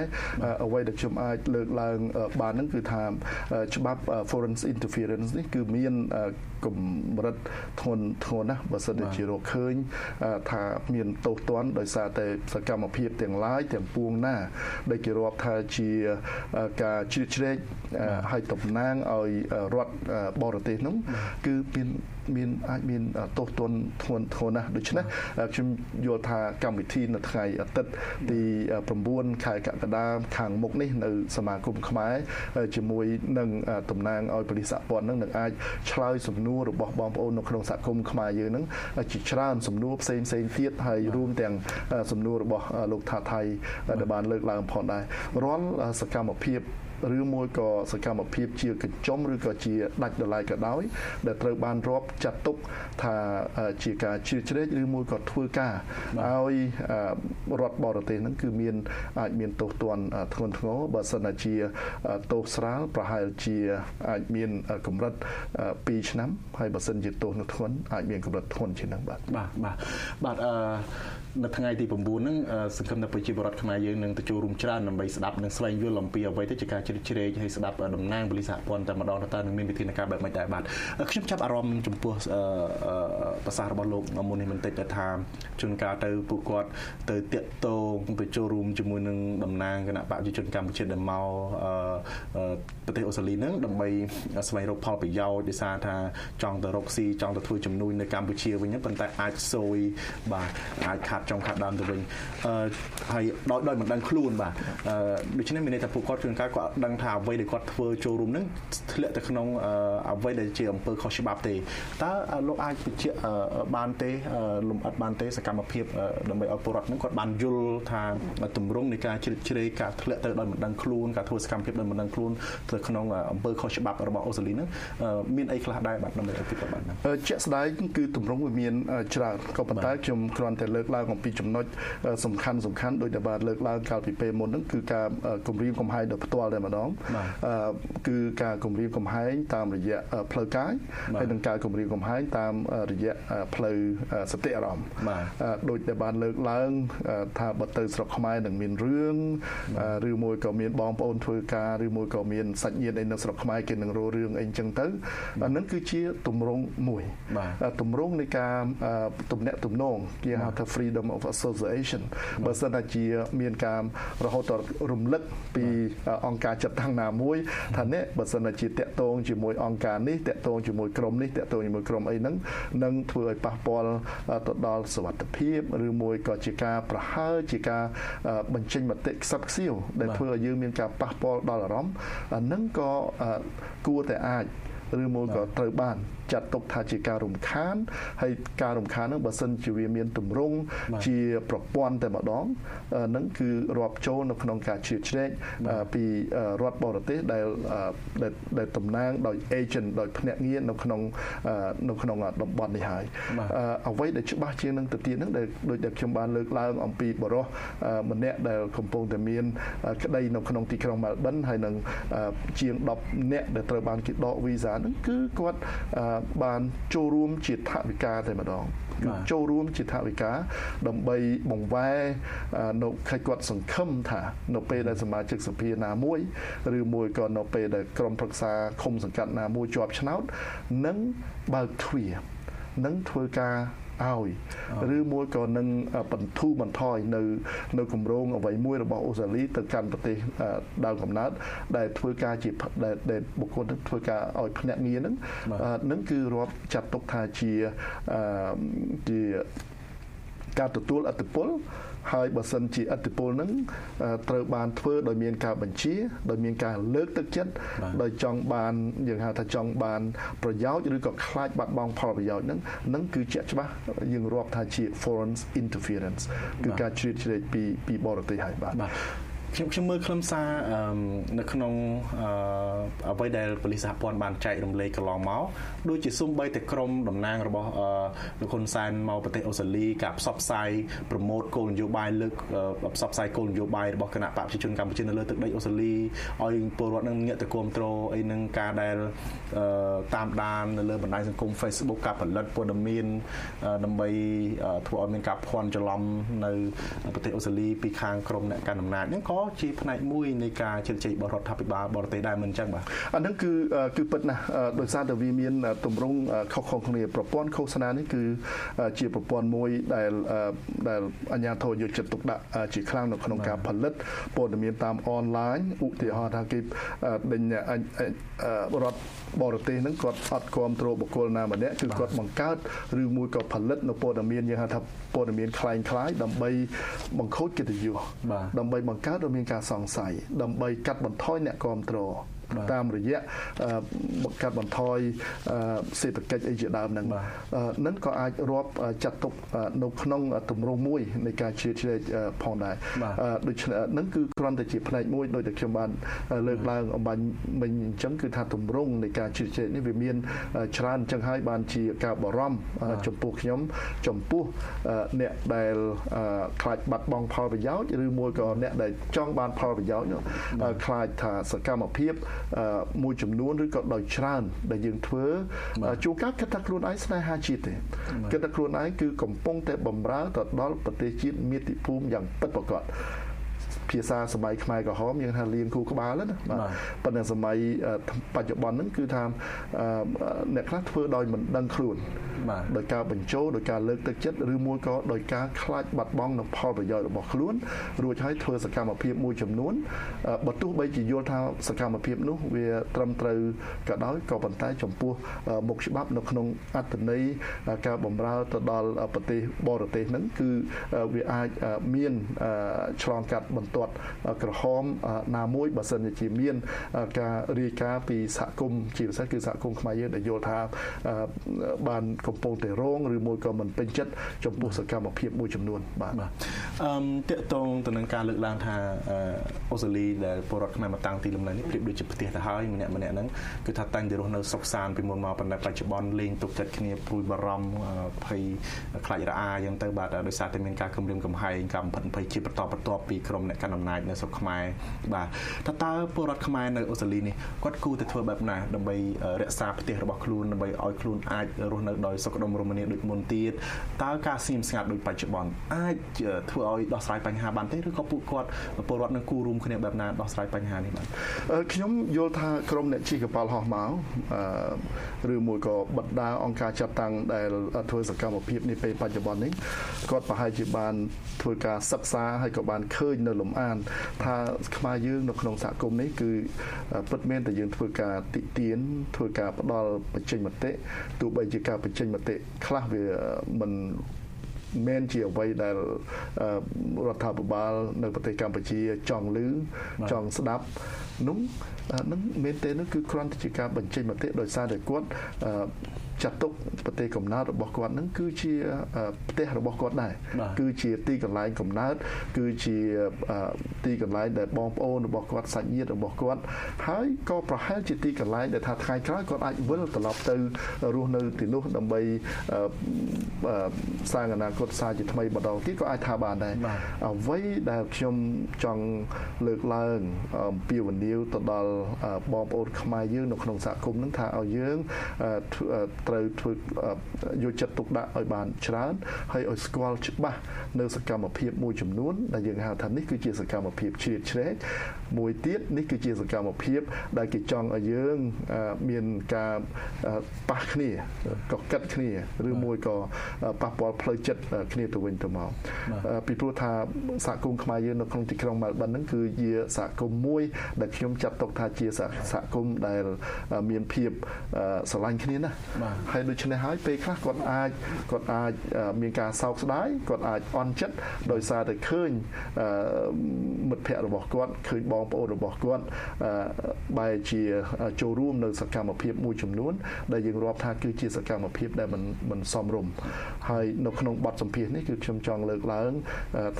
អ្វីដែលខ្ញុំអាចលើកឡើងបានហ្នឹងគឺថាច្បាប់ foreign interference នេះគឺមាន កម្រិតធ្ងន់ធ្ងរណាស់បើសិនជារកឃើញថាមានទោសទណ្ឌដោយសារតែសកម្មភាពទាំងឡាយទាំងពួងណា ដែលគេរាប់ថាជាការជ្រៀតជ្រែកឲ្យតំណាងឲ្យរដ្ឋបរទេសនោះគឺមាន មានអាចមានទោសទណ្ឌធ្ងន់ធ្ងរណាស់ដូច្នេះខ្ញុំយល់ថាកម្មវិធីនៅថ្ងៃអាទិត្យទី9ខែកក្កដាខាងមុខនេះនៅសមាគមខ្មែរជាមួយនឹងតំណាងឲ្យប៉ូលីសសហព័ន្ធនឹងនឹងអាចឆ្លើយសំណួររបស់បងប្អូននៅក្នុងសហគមន៍ខ្មែរយើងនឹងជាច្រើនសំណួរផ្សេងផ្សេងទៀតហើយរួមទាំងសំណួររបស់លោកថាថៃដែលបានលើកឡើងផងដែររាល់សកម្មភាព ឬមួយក៏សកម្មភាពជាកញ្ចុំឬក៏ជាដាច់ដライក៏ដោយ ដែលត្រូវបានរាប់ចាត់ទុកថាជាការជ្រៀតជ្រែកឬមួយក៏ធ្វើការឲ្យរដ្ឋបរទេសហ្នឹងគឺមានអាចមានទោសទណ្ឌធ្ងន់ធ្ងរបើសិនជាទោសស្រាលប្រហែលជាអាចមានកម្រិត2ឆ្នាំហើយបើសិនជាទោសនៅធ្ងន់អាចមានកម្រិតធ្ងន់ជាងហ្នឹងបាទ
បាទបាទបាទអឺនៅថ្ងៃទី9ហ្នឹងសង្ឃឹមថាប្រជាពលរដ្ឋខ្មែរយើងនឹងទៅចូលរួមច្រើនដើម្បីស្ដាប់និងស្វែងយល់អំពីអ្វីទៅជាការជ្រៀតជ្រែកហើយស្ដាប់តំណាងប៉ូលីសសហព័ន្ធតែម្ដងតើនឹងមានវិធានការបែបម៉េចដែរបាទខ្ញុំចាប់អារម្មណ៍ចំពោះប្រសាសន៍របស់លោកមុននេះបន្តិចថាជួនកាលទៅពួកគាត់ទៅតាក់ទងទៅចូលរួមជាមួយនឹងតំណាងគណៈបកប្រជាជនកម្ពុជាដែលមកប្រទេសអូស្ត្រាលីហ្នឹងដើម្បីស្វែងរកផលប្រយោជន៍ដោយសារថាចង់ទៅរកស៊ីចង់ទៅធ្វើជំនួយនៅកម្ពុជាវិញប៉ុន្តែអាចសួយបាទអាចខាត់ចុងខាត់ដើមទៅវិញអឺហើយដោយដោយមិនដឹងខ្លួនបាទអឺដូច្នេះមានន័យថាពួកគាត់ជួនកាលគាត់ដឹងថាអ្វីដែលគាត់ធ្វើចូលរួមនឹងធ្លាក់ទៅក្នុងអ្វីដែលជាអំពើខុសច្បាប់ទេតើលោកអាចបញ្ជាក់បានទេលំអិតបានទេសកម្មភាពដើម្បីឲ្យពលរដ្ឋនឹងគាត់បានយល់ថាទម្រង់នៃការជ្រៀតជ្រែកការធ្លាក់ទៅដោយមិនដឹងខ្លួនការធ្វើសកម្មភាពដោយមិនដឹងខ្លួនទៅក្នុងអំពើខុសច្បាប់របស់អូស្ត្រាលីនឹងមានអីខ្លះដែរបាទដើម្បីឲ្យ people បាន
ជាក់ស្ដែងគឺទម្រង់វាមានច្រើនក៏ប៉ុន្តែខ្ញុំគ្រាន់តែលើកឡើងអំពីចំណុចសំខាន់សំខាន់ដោយតែបានលើកឡើងកាលពីពេលមុនហ្នឹងគឺការគម្រាមកំហែងដោយផ្ទាល់តែម្ដងគឺការគម្រាមកំហែងតាមរយៈផ្លូវកាយហើយនិងការគម្រាមកំហែងតាមរយៈផ្លូវសតិអារម្មណ៍ដោយតែបានលើកឡើងថាបើទៅស្រុកខ្មែរនឹងមានរឿងឬមួយក៏មានបងប្អូនធ្វើការឬមួយក៏មានសាច់ញាតិអីនៅស្រុកខ្មែរគេនឹងរោរឿងអីចឹងទៅអានឹងគឺជាទម្រង់មួយទម្រង់នៃការទំនាក់ទំនងគេហៅថា freedom of association បើសិនតែជាមានការរហូតដល់រំលឹកពីអង្គការចាត់តាំងណាមួយថានេះបើសិនជាតាក់ទងជាមួយអង្គការនេះតាក់ទងជាមួយក្រុមនេះតាក់ទងជាមួយក្រុមអីហ្នឹងនឹងធ្វើឲ្យប៉ះពាល់ទៅដល់សុវត្ថិភាពឬមួយក៏ជាការប្រហើជាការបញ្ចេញមតិខ្សឹបខ្សៀវដែលធ្វើឲ្យយើងមានការប៉ះពាល់ដល់អារម្មណ៍អានឹងក៏គួរតែអាចឬមួយក៏ត្រូវបាន ចាត់ទុកថាជាការរំខានហើយការរំខាននោះបើសិនជាវាមានទម្រង់ជាប្រព័ន្ធតែម្ដងនឹងគឺរាប់ចូលនៅក្នុងការជ្រៀតជ្រែកពីរដ្ឋបរទេសដែលដែលតំណាងដោយ agent ដោយភ្នាក់ងារនៅក្នុងនៅក្នុងតំបន់នេះហើយអ្វីដែលច្បាស់ជាងនឹងទៅទៀតនឹងដែលដូចដែលខ្ញុំបានលើកឡើងអំពីបរិះម្នាក់ដែលកំពុងតែមានក្តីនៅក្នុងទីក្រុង Melbourne ហើយនឹងជាង10នាក់ដែលត្រូវបានគេដកវីសាហ្នឹងគឺគាត់បានចូលរួមជាថវិកាតែម្ដងគឺចូលរួមជាថវិកាដើម្បីបង្វែរនៅខេត្តគាត់សង្ឃឹមថា នៅពេលដែលសមាជិកសភាណាមួយឬមួយក៏នៅពេលដែលក្រុមប្រឹក្សាឃុំសង្កាត់ណាមួយជាប់ឆ្នោតនឹងបើកទ្វារនឹងធ្វើការ ឲ្យឬមួយក៏នឹងបន្ធូរបន្ថយនៅនៅគម្រោងអ្វីមួយរបស់អូស្ត្រាលីទៅកាន់ប្រទេសដើមកំណើតដែលធ្វើការជាដែលបុគ្គលធ្វើការឲ្យភ្នាក់ងារហ្នឹងនឹងគឺរាប់ចាត់ទុកថាជាជាការទទួលអត្តពល ហើយបើសិនជាអតិពលនឹងត្រូវបានធ្វើដោយមានការបញ្ជាដោយមានការលើកទឹកចិត្តដោយចង់បានយើងហៅថាចង់បានប្រយោជន៍ឬក៏ខ្លាចបាត់បង់ផលប្រយោជន៍នឹងនឹងគឺជាក់ច្បាស់យើងរាប់ថាជា foreign interference គឺការជ្រៀតជ្រែកពីពីបរទេសហើយបាទ
ខ្ញុំខ្ញុំមើលខ្លឹមសារនៅក្នុងអ្វីដែលប៉ូលីសសហព័ន្ធបានចែករំលែកកន្លងមកដូចជាសំបីតែក្រមតំណាងរបស់លោកហ៊ុនសែនមកប្រទេសអូស្ត្រាលីការផ្សព្វផ្សាយប្រម៉ូទគោលនយោបាយលើកផ្សព្វផ្សាយគោលនយោបាយរបស់គណៈបកប្រជាជនកម្ពុជានៅលើទឹកដីអូស្ត្រាលីឲ្យពលរដ្ឋនឹងងាកទៅគ្រប់គ្រងអីនឹងការដែលតាមដាននៅលើបណ្ដាញសង្គម Facebook ការផលិតព័ត៌មានដើម្បីធ្វើឲ្យមានការភ័ន្តច្រឡំនៅប្រទេសអូស្ត្រាលីពីខាងក្រមអ្នកកាន់អំណាចហ្នឹងក៏ជាផ្នែកមួយនៃការជិះជ័យរបស់រដ្ឋាភិបាលបរទេសដែរមិនអញ្ចឹងបាទ
អានឹងគឺគឺពិតណាស់ដោយសារតែវាមានទម្រង់ខុសៗគ្នាប្រព័ន្ធឃោសនានេះគឺជាប្រព័ន្ធមួយដែលដែលអាជ្ញាធរយកចិត្តទុកដាក់ជាខ្លាំងនៅក្នុងការផលិតព័ត៌មានតាមអនឡាញឧទាហរណ៍ថាគេដេញរដ្ឋ បរទេសហ្នឹងគាត់អត់គ្រប់គ្រងបុគ្គលណាម្នាក់គឺគាត់បង្កើតឬមួយក៏ផលិតនៅព័ត៌មានយើងហៅថាព័ត៌មានคล้ายคล้ายដើម្បីបង្ខូចកិត្តិយសដើម្បីបង្កើតឲ្យមានការសង្ស័យដើម្បីកាត់បន្ថយអ្នកគ្រប់គ្រង តាមរយៈកាត់បន្ថយសេដ្ឋកិច្ចអីជាដើមហ្នឹងនឹងក៏អាចរាប់ចាត់ទុកនៅក្នុងទម្រង់មួយនៃការជ្រៀតជ្រែកផងដែរដូច្នេះនឹងគឺគ្រាន់តែជាផ្នែកមួយដោយតែខ្ញុំបានលើកឡើងអំបញ្ញមិញអញ្ចឹងគឺថាទម្រង់នៃការជ្រៀតជ្រែកនេះវាមានច្រើនអញ្ចឹងហើយបានជាការបារម្ភចំពោះខ្ញុំចំពោះអ្នកដែលខ្លាចបាត់បង់ផលប្រយោជន៍ឬមួយក៏អ្នកដែលចង់បានផលប្រយោជន៍ខ្លាចថាសកម្មភាពមួយចំនួនឬក៏ដោយច្រើន ដែលយើងធ្វើជួនកាលគិតថាខ្លួនឯងស្នេហាជាតិទេគិតថាខ្លួនឯងគឺកំពុងតែបំរើទៅដល់ប្រទេសជាតិមាតុភូមិយ៉ាងពិតប្រាកដភាសាសម័យខ្មែរក្រហមយើងថាលៀងគូក្បាលណាបាទប៉ុន្តែសម័យបច្ចុប្បន្នហ្នឹងគឺថាអ្នកខ្លះធ្វើដោយមិនដឹងខ្លួនបាទដោយការបញ្ចូលដោយការលើកទឹកចិត្តឬមួយក៏ដោយការខ្លាចបាត់បង់នូវផលប្រយោជន៍របស់ខ្លួនរួចហើយធ្វើសកម្មភាពមួយចំនួនបើទោះបីជាយល់ថាសកម្មភាពនោះវាត្រឹមត្រូវក៏ដោយក៏ប៉ុន្តែចំពោះមុខច្បាប់នៅក្នុងអត្តន័យការបំរើទៅដល់ប្រទេសបរទេសហ្នឹងគឺវាអាចមានឆ្លងកាត់បន្ទាត់ក្រហមណាមួយបើសិនជាមាន ការរាយការណ៍ពីសហគមន៍ជាពិសេសគឺសហគមន៍ខ្មែរយើងដែលយល់ថាបានកំពុងតែរងឬមួយក៏មិនពេញចិត្តចំពោះសកម្មភាពមួយចំនួនបាទ
អឺតកតងទៅនឹងការលើកឡើងថាអូស្ត្រាលីដែលពលរដ្ឋខ្មែរមកតាំងទីលំនៅនេះប្រៀបដូចជាប្រទេសទៅហើយម្នាក់ម្នាក់ហ្នឹងគឺថាតែងតែរស់នៅសុខសាន្តពីមុនមកប៉ុន្តែបច្ចុប្បន្នលេងទុកចិត្តគ្នាព្រួយបារម្ភភ័យខ្លាចរអាអញ្ចឹងទៅបាទដោយសារតែមានការគំរាមកំហែងការបំផិតភ័យជាបន្តបន្ទាប់ពីក្រុមអ្នកកាន់អំណាចនៅស្រុកខ្មែរបាទតើតើពលរដ្ឋខ្មែរនៅអូស្ត្រាលីនេះគាត់គូតែធ្វើបែបណាដើម្បីរក្សាផ្ទះរបស់ខ្លួនដើម្បីឲ្យខ្លួនអាចរស់នៅដោយសុខដុមរមនាដូចមុនទៀតតើការស្ងៀមស្ងាត់ដូចបច្ចុប្បន្នអាចធ្វើឲ្យដោះស្រាយបញ្ហាបានទេឬក៏ពួកគាត់ពលរដ្ឋនឹងគូរួមគ្នាបែបណាដោះស្រាយបញ្ហានេះបាន
ខ្ញុំយល់ថាក្រុមអ្នកជិះកប៉ាល់ហោះមកឬមួយក៏បដិអង្គការចាត់តាំងដែលធ្វើសកម្មភាពនេះពេលបច្ចុប្បន្ននេះគាត់ប្រហែលជាបានធ្វើការសិក្សាហើយក៏បានឃើញនៅលំអាន ថាខ្មែរយើងនៅក្នុងសហគមន៍នេះគឺពិតមែនតែយើងធ្វើការតិទៀនធ្វើការផ្ដល់បញ្ចេញមតិទោះបីជាការបញ្ចេញមតិខ្លះវាមិនមែនជាអ្វីដែលរដ្ឋាភិបាលនៅប្រទេសកម្ពុជាចង់ឮចង់ស្ដាប់នោះនឹងមែនទេនោះគឺគ្រាន់តែជាការបញ្ចេញមតិដោយសារតែគាត់ ចាត់ទុកប្រទេសកំណើតរបស់គាត់នឹងគឺជាផ្ទះរបស់គាត់ដែរគឺជាទីកន្លែងកំណើតគឺជាទីកន្លែងដែលបងប្អូនរបស់គាត់សាច់ញាតិរបស់គាត់ហើយក៏ប្រហែលជាទីកន្លែងដែលថាថ្ងៃក្រោយគាត់អាចវិលត្រឡប់ទៅរស់នៅទីនោះដើម្បីសាងអនាគតសាជាថ្មីម្ដងទៀតក៏អាចថាបានដែរអ្វីដែលខ្ញុំចង់លើកឡើងអំពីវនីវទៅដល់បងប្អូនខ្មែរយើងនៅក្នុងសហគមន៍នឹងថាឲ្យយើងត្រូវធ្វើយកចិត្តទុកដាក់ឲ្យបានច្រើនហើយឲ្យស្គាល់ច្បាស់នៅសកម្មភាពមួយចំនួនដែលយើងហៅថានេះគឺជាសកម្មភាពជ្រៀតជ្រែកមួយទៀតនេះគឺជាសកម្មភាព ដែលគេចង់ឲ្យយើងមានការប៉ះគ្នាក៏កិតគ្នាឬមួយក៏ប៉ះពាល់ផ្លូវចិត្តគ្នាទៅវិញទៅមកពីព្រោះថាសហគមន៍ខ្មែរយើងនៅក្នុងទីក្រុងមែលប៊នហ្នឹងគឺជាសហគមន៍មួយ ដែលខ្ញុំចាត់ទុកថាជាសហគមន៍ដែលមានភាពស្រឡាញ់គ្នាណាហើយដូច្នេះហើយពេលខ្លះគាត់អាចគាត់អាចមានការសោកស្ដាយគាត់អាចអន់ចិត្តដោយសារតែឃើញមិត្តភ័ក្តិរបស់គាត់ឃើញបងប្អូនរបស់គាត់បែរជាចូលរួមនៅសកម្មភាពមួយចំនួន ដែលយើងរាប់ថាគឺជាសកម្មភាពដែលមិនមិនសមរម្យហើយនៅក្នុងបទសម្ភាសន៍នេះគឺខ្ញុំចង់លើកឡើង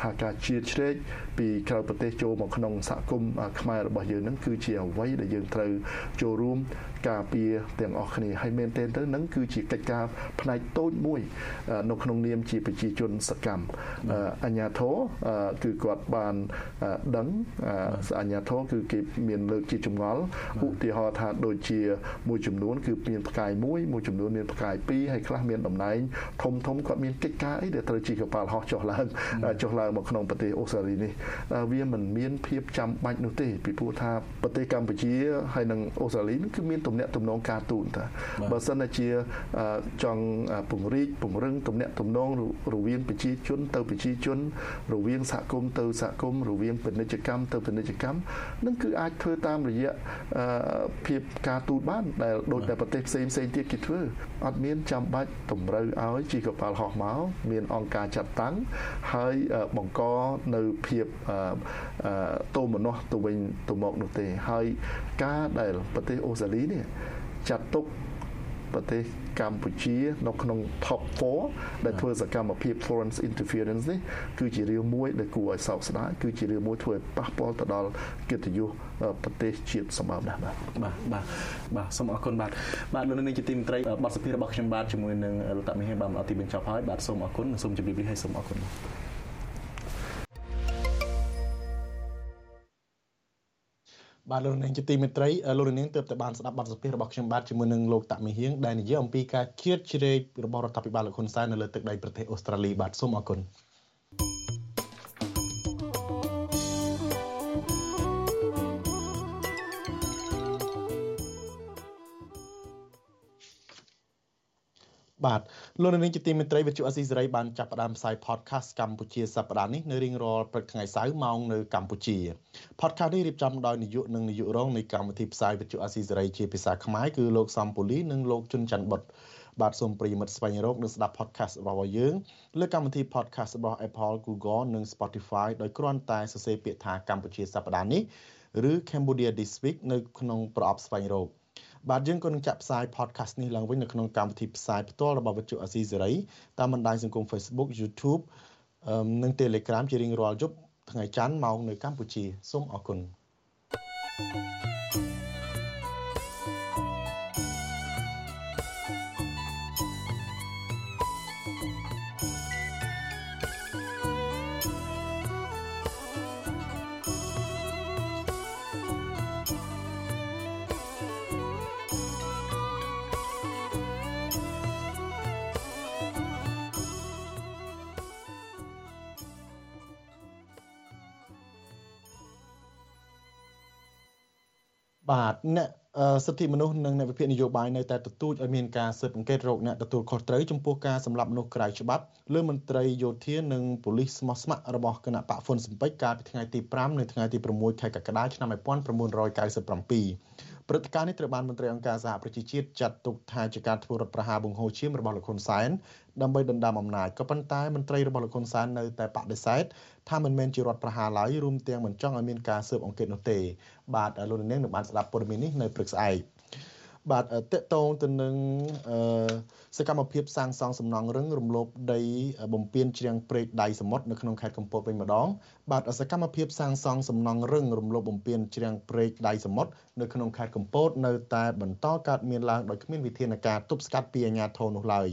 ថាការជៀតជ្រែក ពីក្រៅប្រទេសចូលមកក្នុងសហគមន៍ខ្មែររបស់យើងនឹងគឺជាអ្វីដែលយើងត្រូវចូលរួមការពារទាំងអស់គ្នាហើយមែនទែនទៅនឹងគឺជាកិច្ចការផ្នែកតូចមួយ នៅក្នុងនាមជាប្រជាជនសកម្មអញ្ញាធរគឺគាត់បានដឹងអញ្ញាធរគឺគេមានលើកជាចម្ងល់ឧទាហរណ៍ថាដូចជាមួយចំនួន គឺមានផ្កាយមួយមួយចំនួនមានផ្កាយពីរហើយខ្លះមានតំណែងធំធំគាត់មានកិច្ចការអីដែលត្រូវជាកប៉ាល់ហោះចុះឡើងចុះឡើងមកក្នុងប្រទេសអូស្ត្រាលីនេះវាមិនមានភាពចាំបាច់នោះទេពីព្រោះថាប្រទេសកម្ពុជាហើយនិងអូស្ត្រាលីគឺមានទំនាក់ទំនងការទូតតាបើសិនជាចង់ពង្រីកពង្រឹងទំនាក់ទំនងរវាងប្រជាជនទៅប្រជាជន រវាងសហគមន៍ទៅសហគមន៍រវាងពាណិជ្ជកម្មទៅពាណិជ្ជកម្មនឹងគឺអាចធ្វើតាមរយៈភាពការទូតបានដែលដូចតែប្រទេសផ្សេងផ្សេងទៀតគេធ្វើអត់មានចាំបាច់តម្រូវឲ្យជីកប៉ាល់ហោះមកមានអង្គការចាត់តាំងហើយបង្កនៅភាពតោមនោះទៅវិញទៅមកនោះទេហើយការដែលប្រទេសអូស្ត្រាលីនេះចាត់ទុកប្រទេសកម្ពុជានៅក្នុង top 4ដែលធ្វើសកម្មភាព foreign interference នេះគឺជារឿងមួយដែលគួរឲ្យសោកស្ដាយគឺជារឿងមួយធ្វើឲ្យប៉ះពាល់ទៅដល់កិត្តិយសប្រទេសជាតិសម្បើមណាស់បាទ
បាទបាទបាទសូមអរគុណបាទបាទលោកនាងជាទីមេត្រីបទសភារបស់ខ្ញុំបាទជាមួយនឹងលោកតាមីហេបាទអត់ទីបញ្ចប់ហើយបាទសូមអរគុណសូមជម្រាបលាហើយសូមអរគុណ
បាទលោកនាងជាទីមេត្រីលោកនាងទើបតែបានស្ដាប់បទសម្ភាសន៍របស់ខ្ញុំបាទជាមួយនឹងលោកតាមីហៀងដែលនិយាយអំពីការជ្រៀតជ្រែករបស់រដ្ឋាភិបាលលោកហ៊ុនសែននៅលើទឹកដីប្រទេសអូស្ត្រាលីបាទសូមអរគុណបាទ លោកនាងជាទីមេត្រីវិទ្យុអស៊ីសេរីបានចាប់ផ្ដើមផ្សាយ podcast កម្ពុជាសប្តាហ៍នេះនៅរៀងរាល់ព្រឹកថ្ងៃសៅរ៍ម៉ោងនៅកម្ពុជា podcast នេះរៀបចំដោយនាយកនិងនាយករងនៃកម្មវិធីផ្សាយវិទ្យុអស៊ីសេរីជាភាសាខ្មែរគឺលោកសំពូលីនិងលោកជុនច័ន្ទបុតបាទសូមប្រិយមិត្តស្វែងរកនិងស្ដាប់ podcast របស់យើងលើកម្មវិធី podcast របស់ Apple Google និង Spotify ដោយគ្រាន់តែសរសេរពាក្យថាកម្ពុជាសប្តាហ៍នេះឬ Cambodia This Week នៅក្នុងប្រអប់ស្វែងរក បាទយើងក៏នឹងចាក់ផ្សាយ podcast នេះឡើងវិញនៅក្នុងកម្មវិធីផ្សាយផ្ទាល់របស់វិទ្យុអាស៊ីសេរីតាមបណ្ដាញសង្គម Facebook YouTube និង Telegram ជារៀងរាល់យប់ថ្ងៃច័ន្ទម៉ោងនៅកម្ពុជាសូមអរគុណ thank you អ្នកសិទ្ធិមនុស្សនិងអ្នកវិភាគនយោបាយនៅតែទទូចឲ្យមានការស៊ើបអង្កេតរោគអ្នកទទួលខុសត្រូវចំពោះការសម្លាប់មនុស្សក្រៅច្បាប់លើមន្ត្រីយោធានិងប៉ូលីសស្មោះស្ម័គ្ររបស់គណៈបកហ្វុនស៊ិមពេចកាលពីថ្ងៃទី5និងថ្ងៃទី6ខែកក្កដាឆ្នាំ1997ព្រឹត្តិការណ៍នេះត្រូវបានមន្ត្រីអង្គការសហប្រជាជាតិចាត់ទុកថាជាការធ្វើរដ្ឋប្រហារបង្ហូរឈាមរបស់លោកហ៊ុនសែនដើម្បីដណ្ដើមអំណាចក៏ប៉ុន្តែមន្ត្រីរបស់លោកហ៊ុនសែននៅតែបដិសេធ ថាមិនមែនជារដ្ឋប្រហារឡើយរួមទាំងមិនចង់ឲ្យមានការស៊ើបអង្កេតនោះទេ បាទលោកនាងនឹងបានស្ដាប់ព័ត៌មាននេះនៅព្រឹកស្អែកបាទតកតងទៅនឹងសកម្មភាពសាងសង់សំណង់រឹងរំលោភដីបំពេញជ្រាំងព្រែកដៃសមុទ្រនៅក្នុងខេត្តកំពតវិញម្ដងបាទសកម្មភាពសាងសង់សំណង់រឹងរំលោភបំពេញជ្រាំងព្រែកដៃសមុទ្រនៅក្នុងខេត្តកំពតនៅតែបន្តកើតមានឡើងដោយគ្មានវិធានការទប់ស្កាត់ពីអាជ្ញាធរនោះឡើយ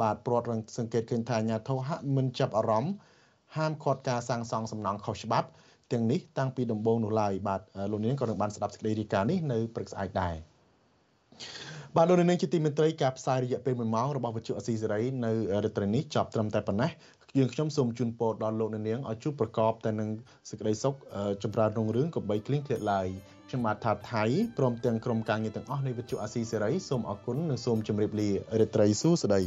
បាទព្រាត់រងសង្កេតឃើញថាអាជ្ញាធរហាក់មិនចាប់អារម្មណ៍ ហាមឃាត់ការសាងសង់សំណង់ខុសច្បាប់ទាំងនេះតាំងពីដំបូងនោះឡើយបាទលោកនាងក៏នឹងបានស្ដាប់សេចក្តីរាយការណ៍នេះនៅព្រឹកស្អែកដែរបាទលោកនាងជាទីមេត្រីការផ្សាយរយៈពេល1ម៉ោងរបស់វិទ្យុអស៊ីសេរីនៅរាត្រីនេះចប់ត្រឹមតែប៉ុណ្ណេះយើងខ្ញុំសូមជូនពរដល់លោកនាងឲ្យជួបប្រកបតែនឹងសេចក្តីសុខចម្រើនរុងរឿងកុំបីឃ្លៀងឃ្លាតឡើយខ្ញុំបាទថាថៃព្រមទាំងក្រុមការងារទាំងអស់នៃវិទ្យុអាស៊ីសេរីសូមអរគុណនិងសូមជម្រាបលារាត្រីសួស្តី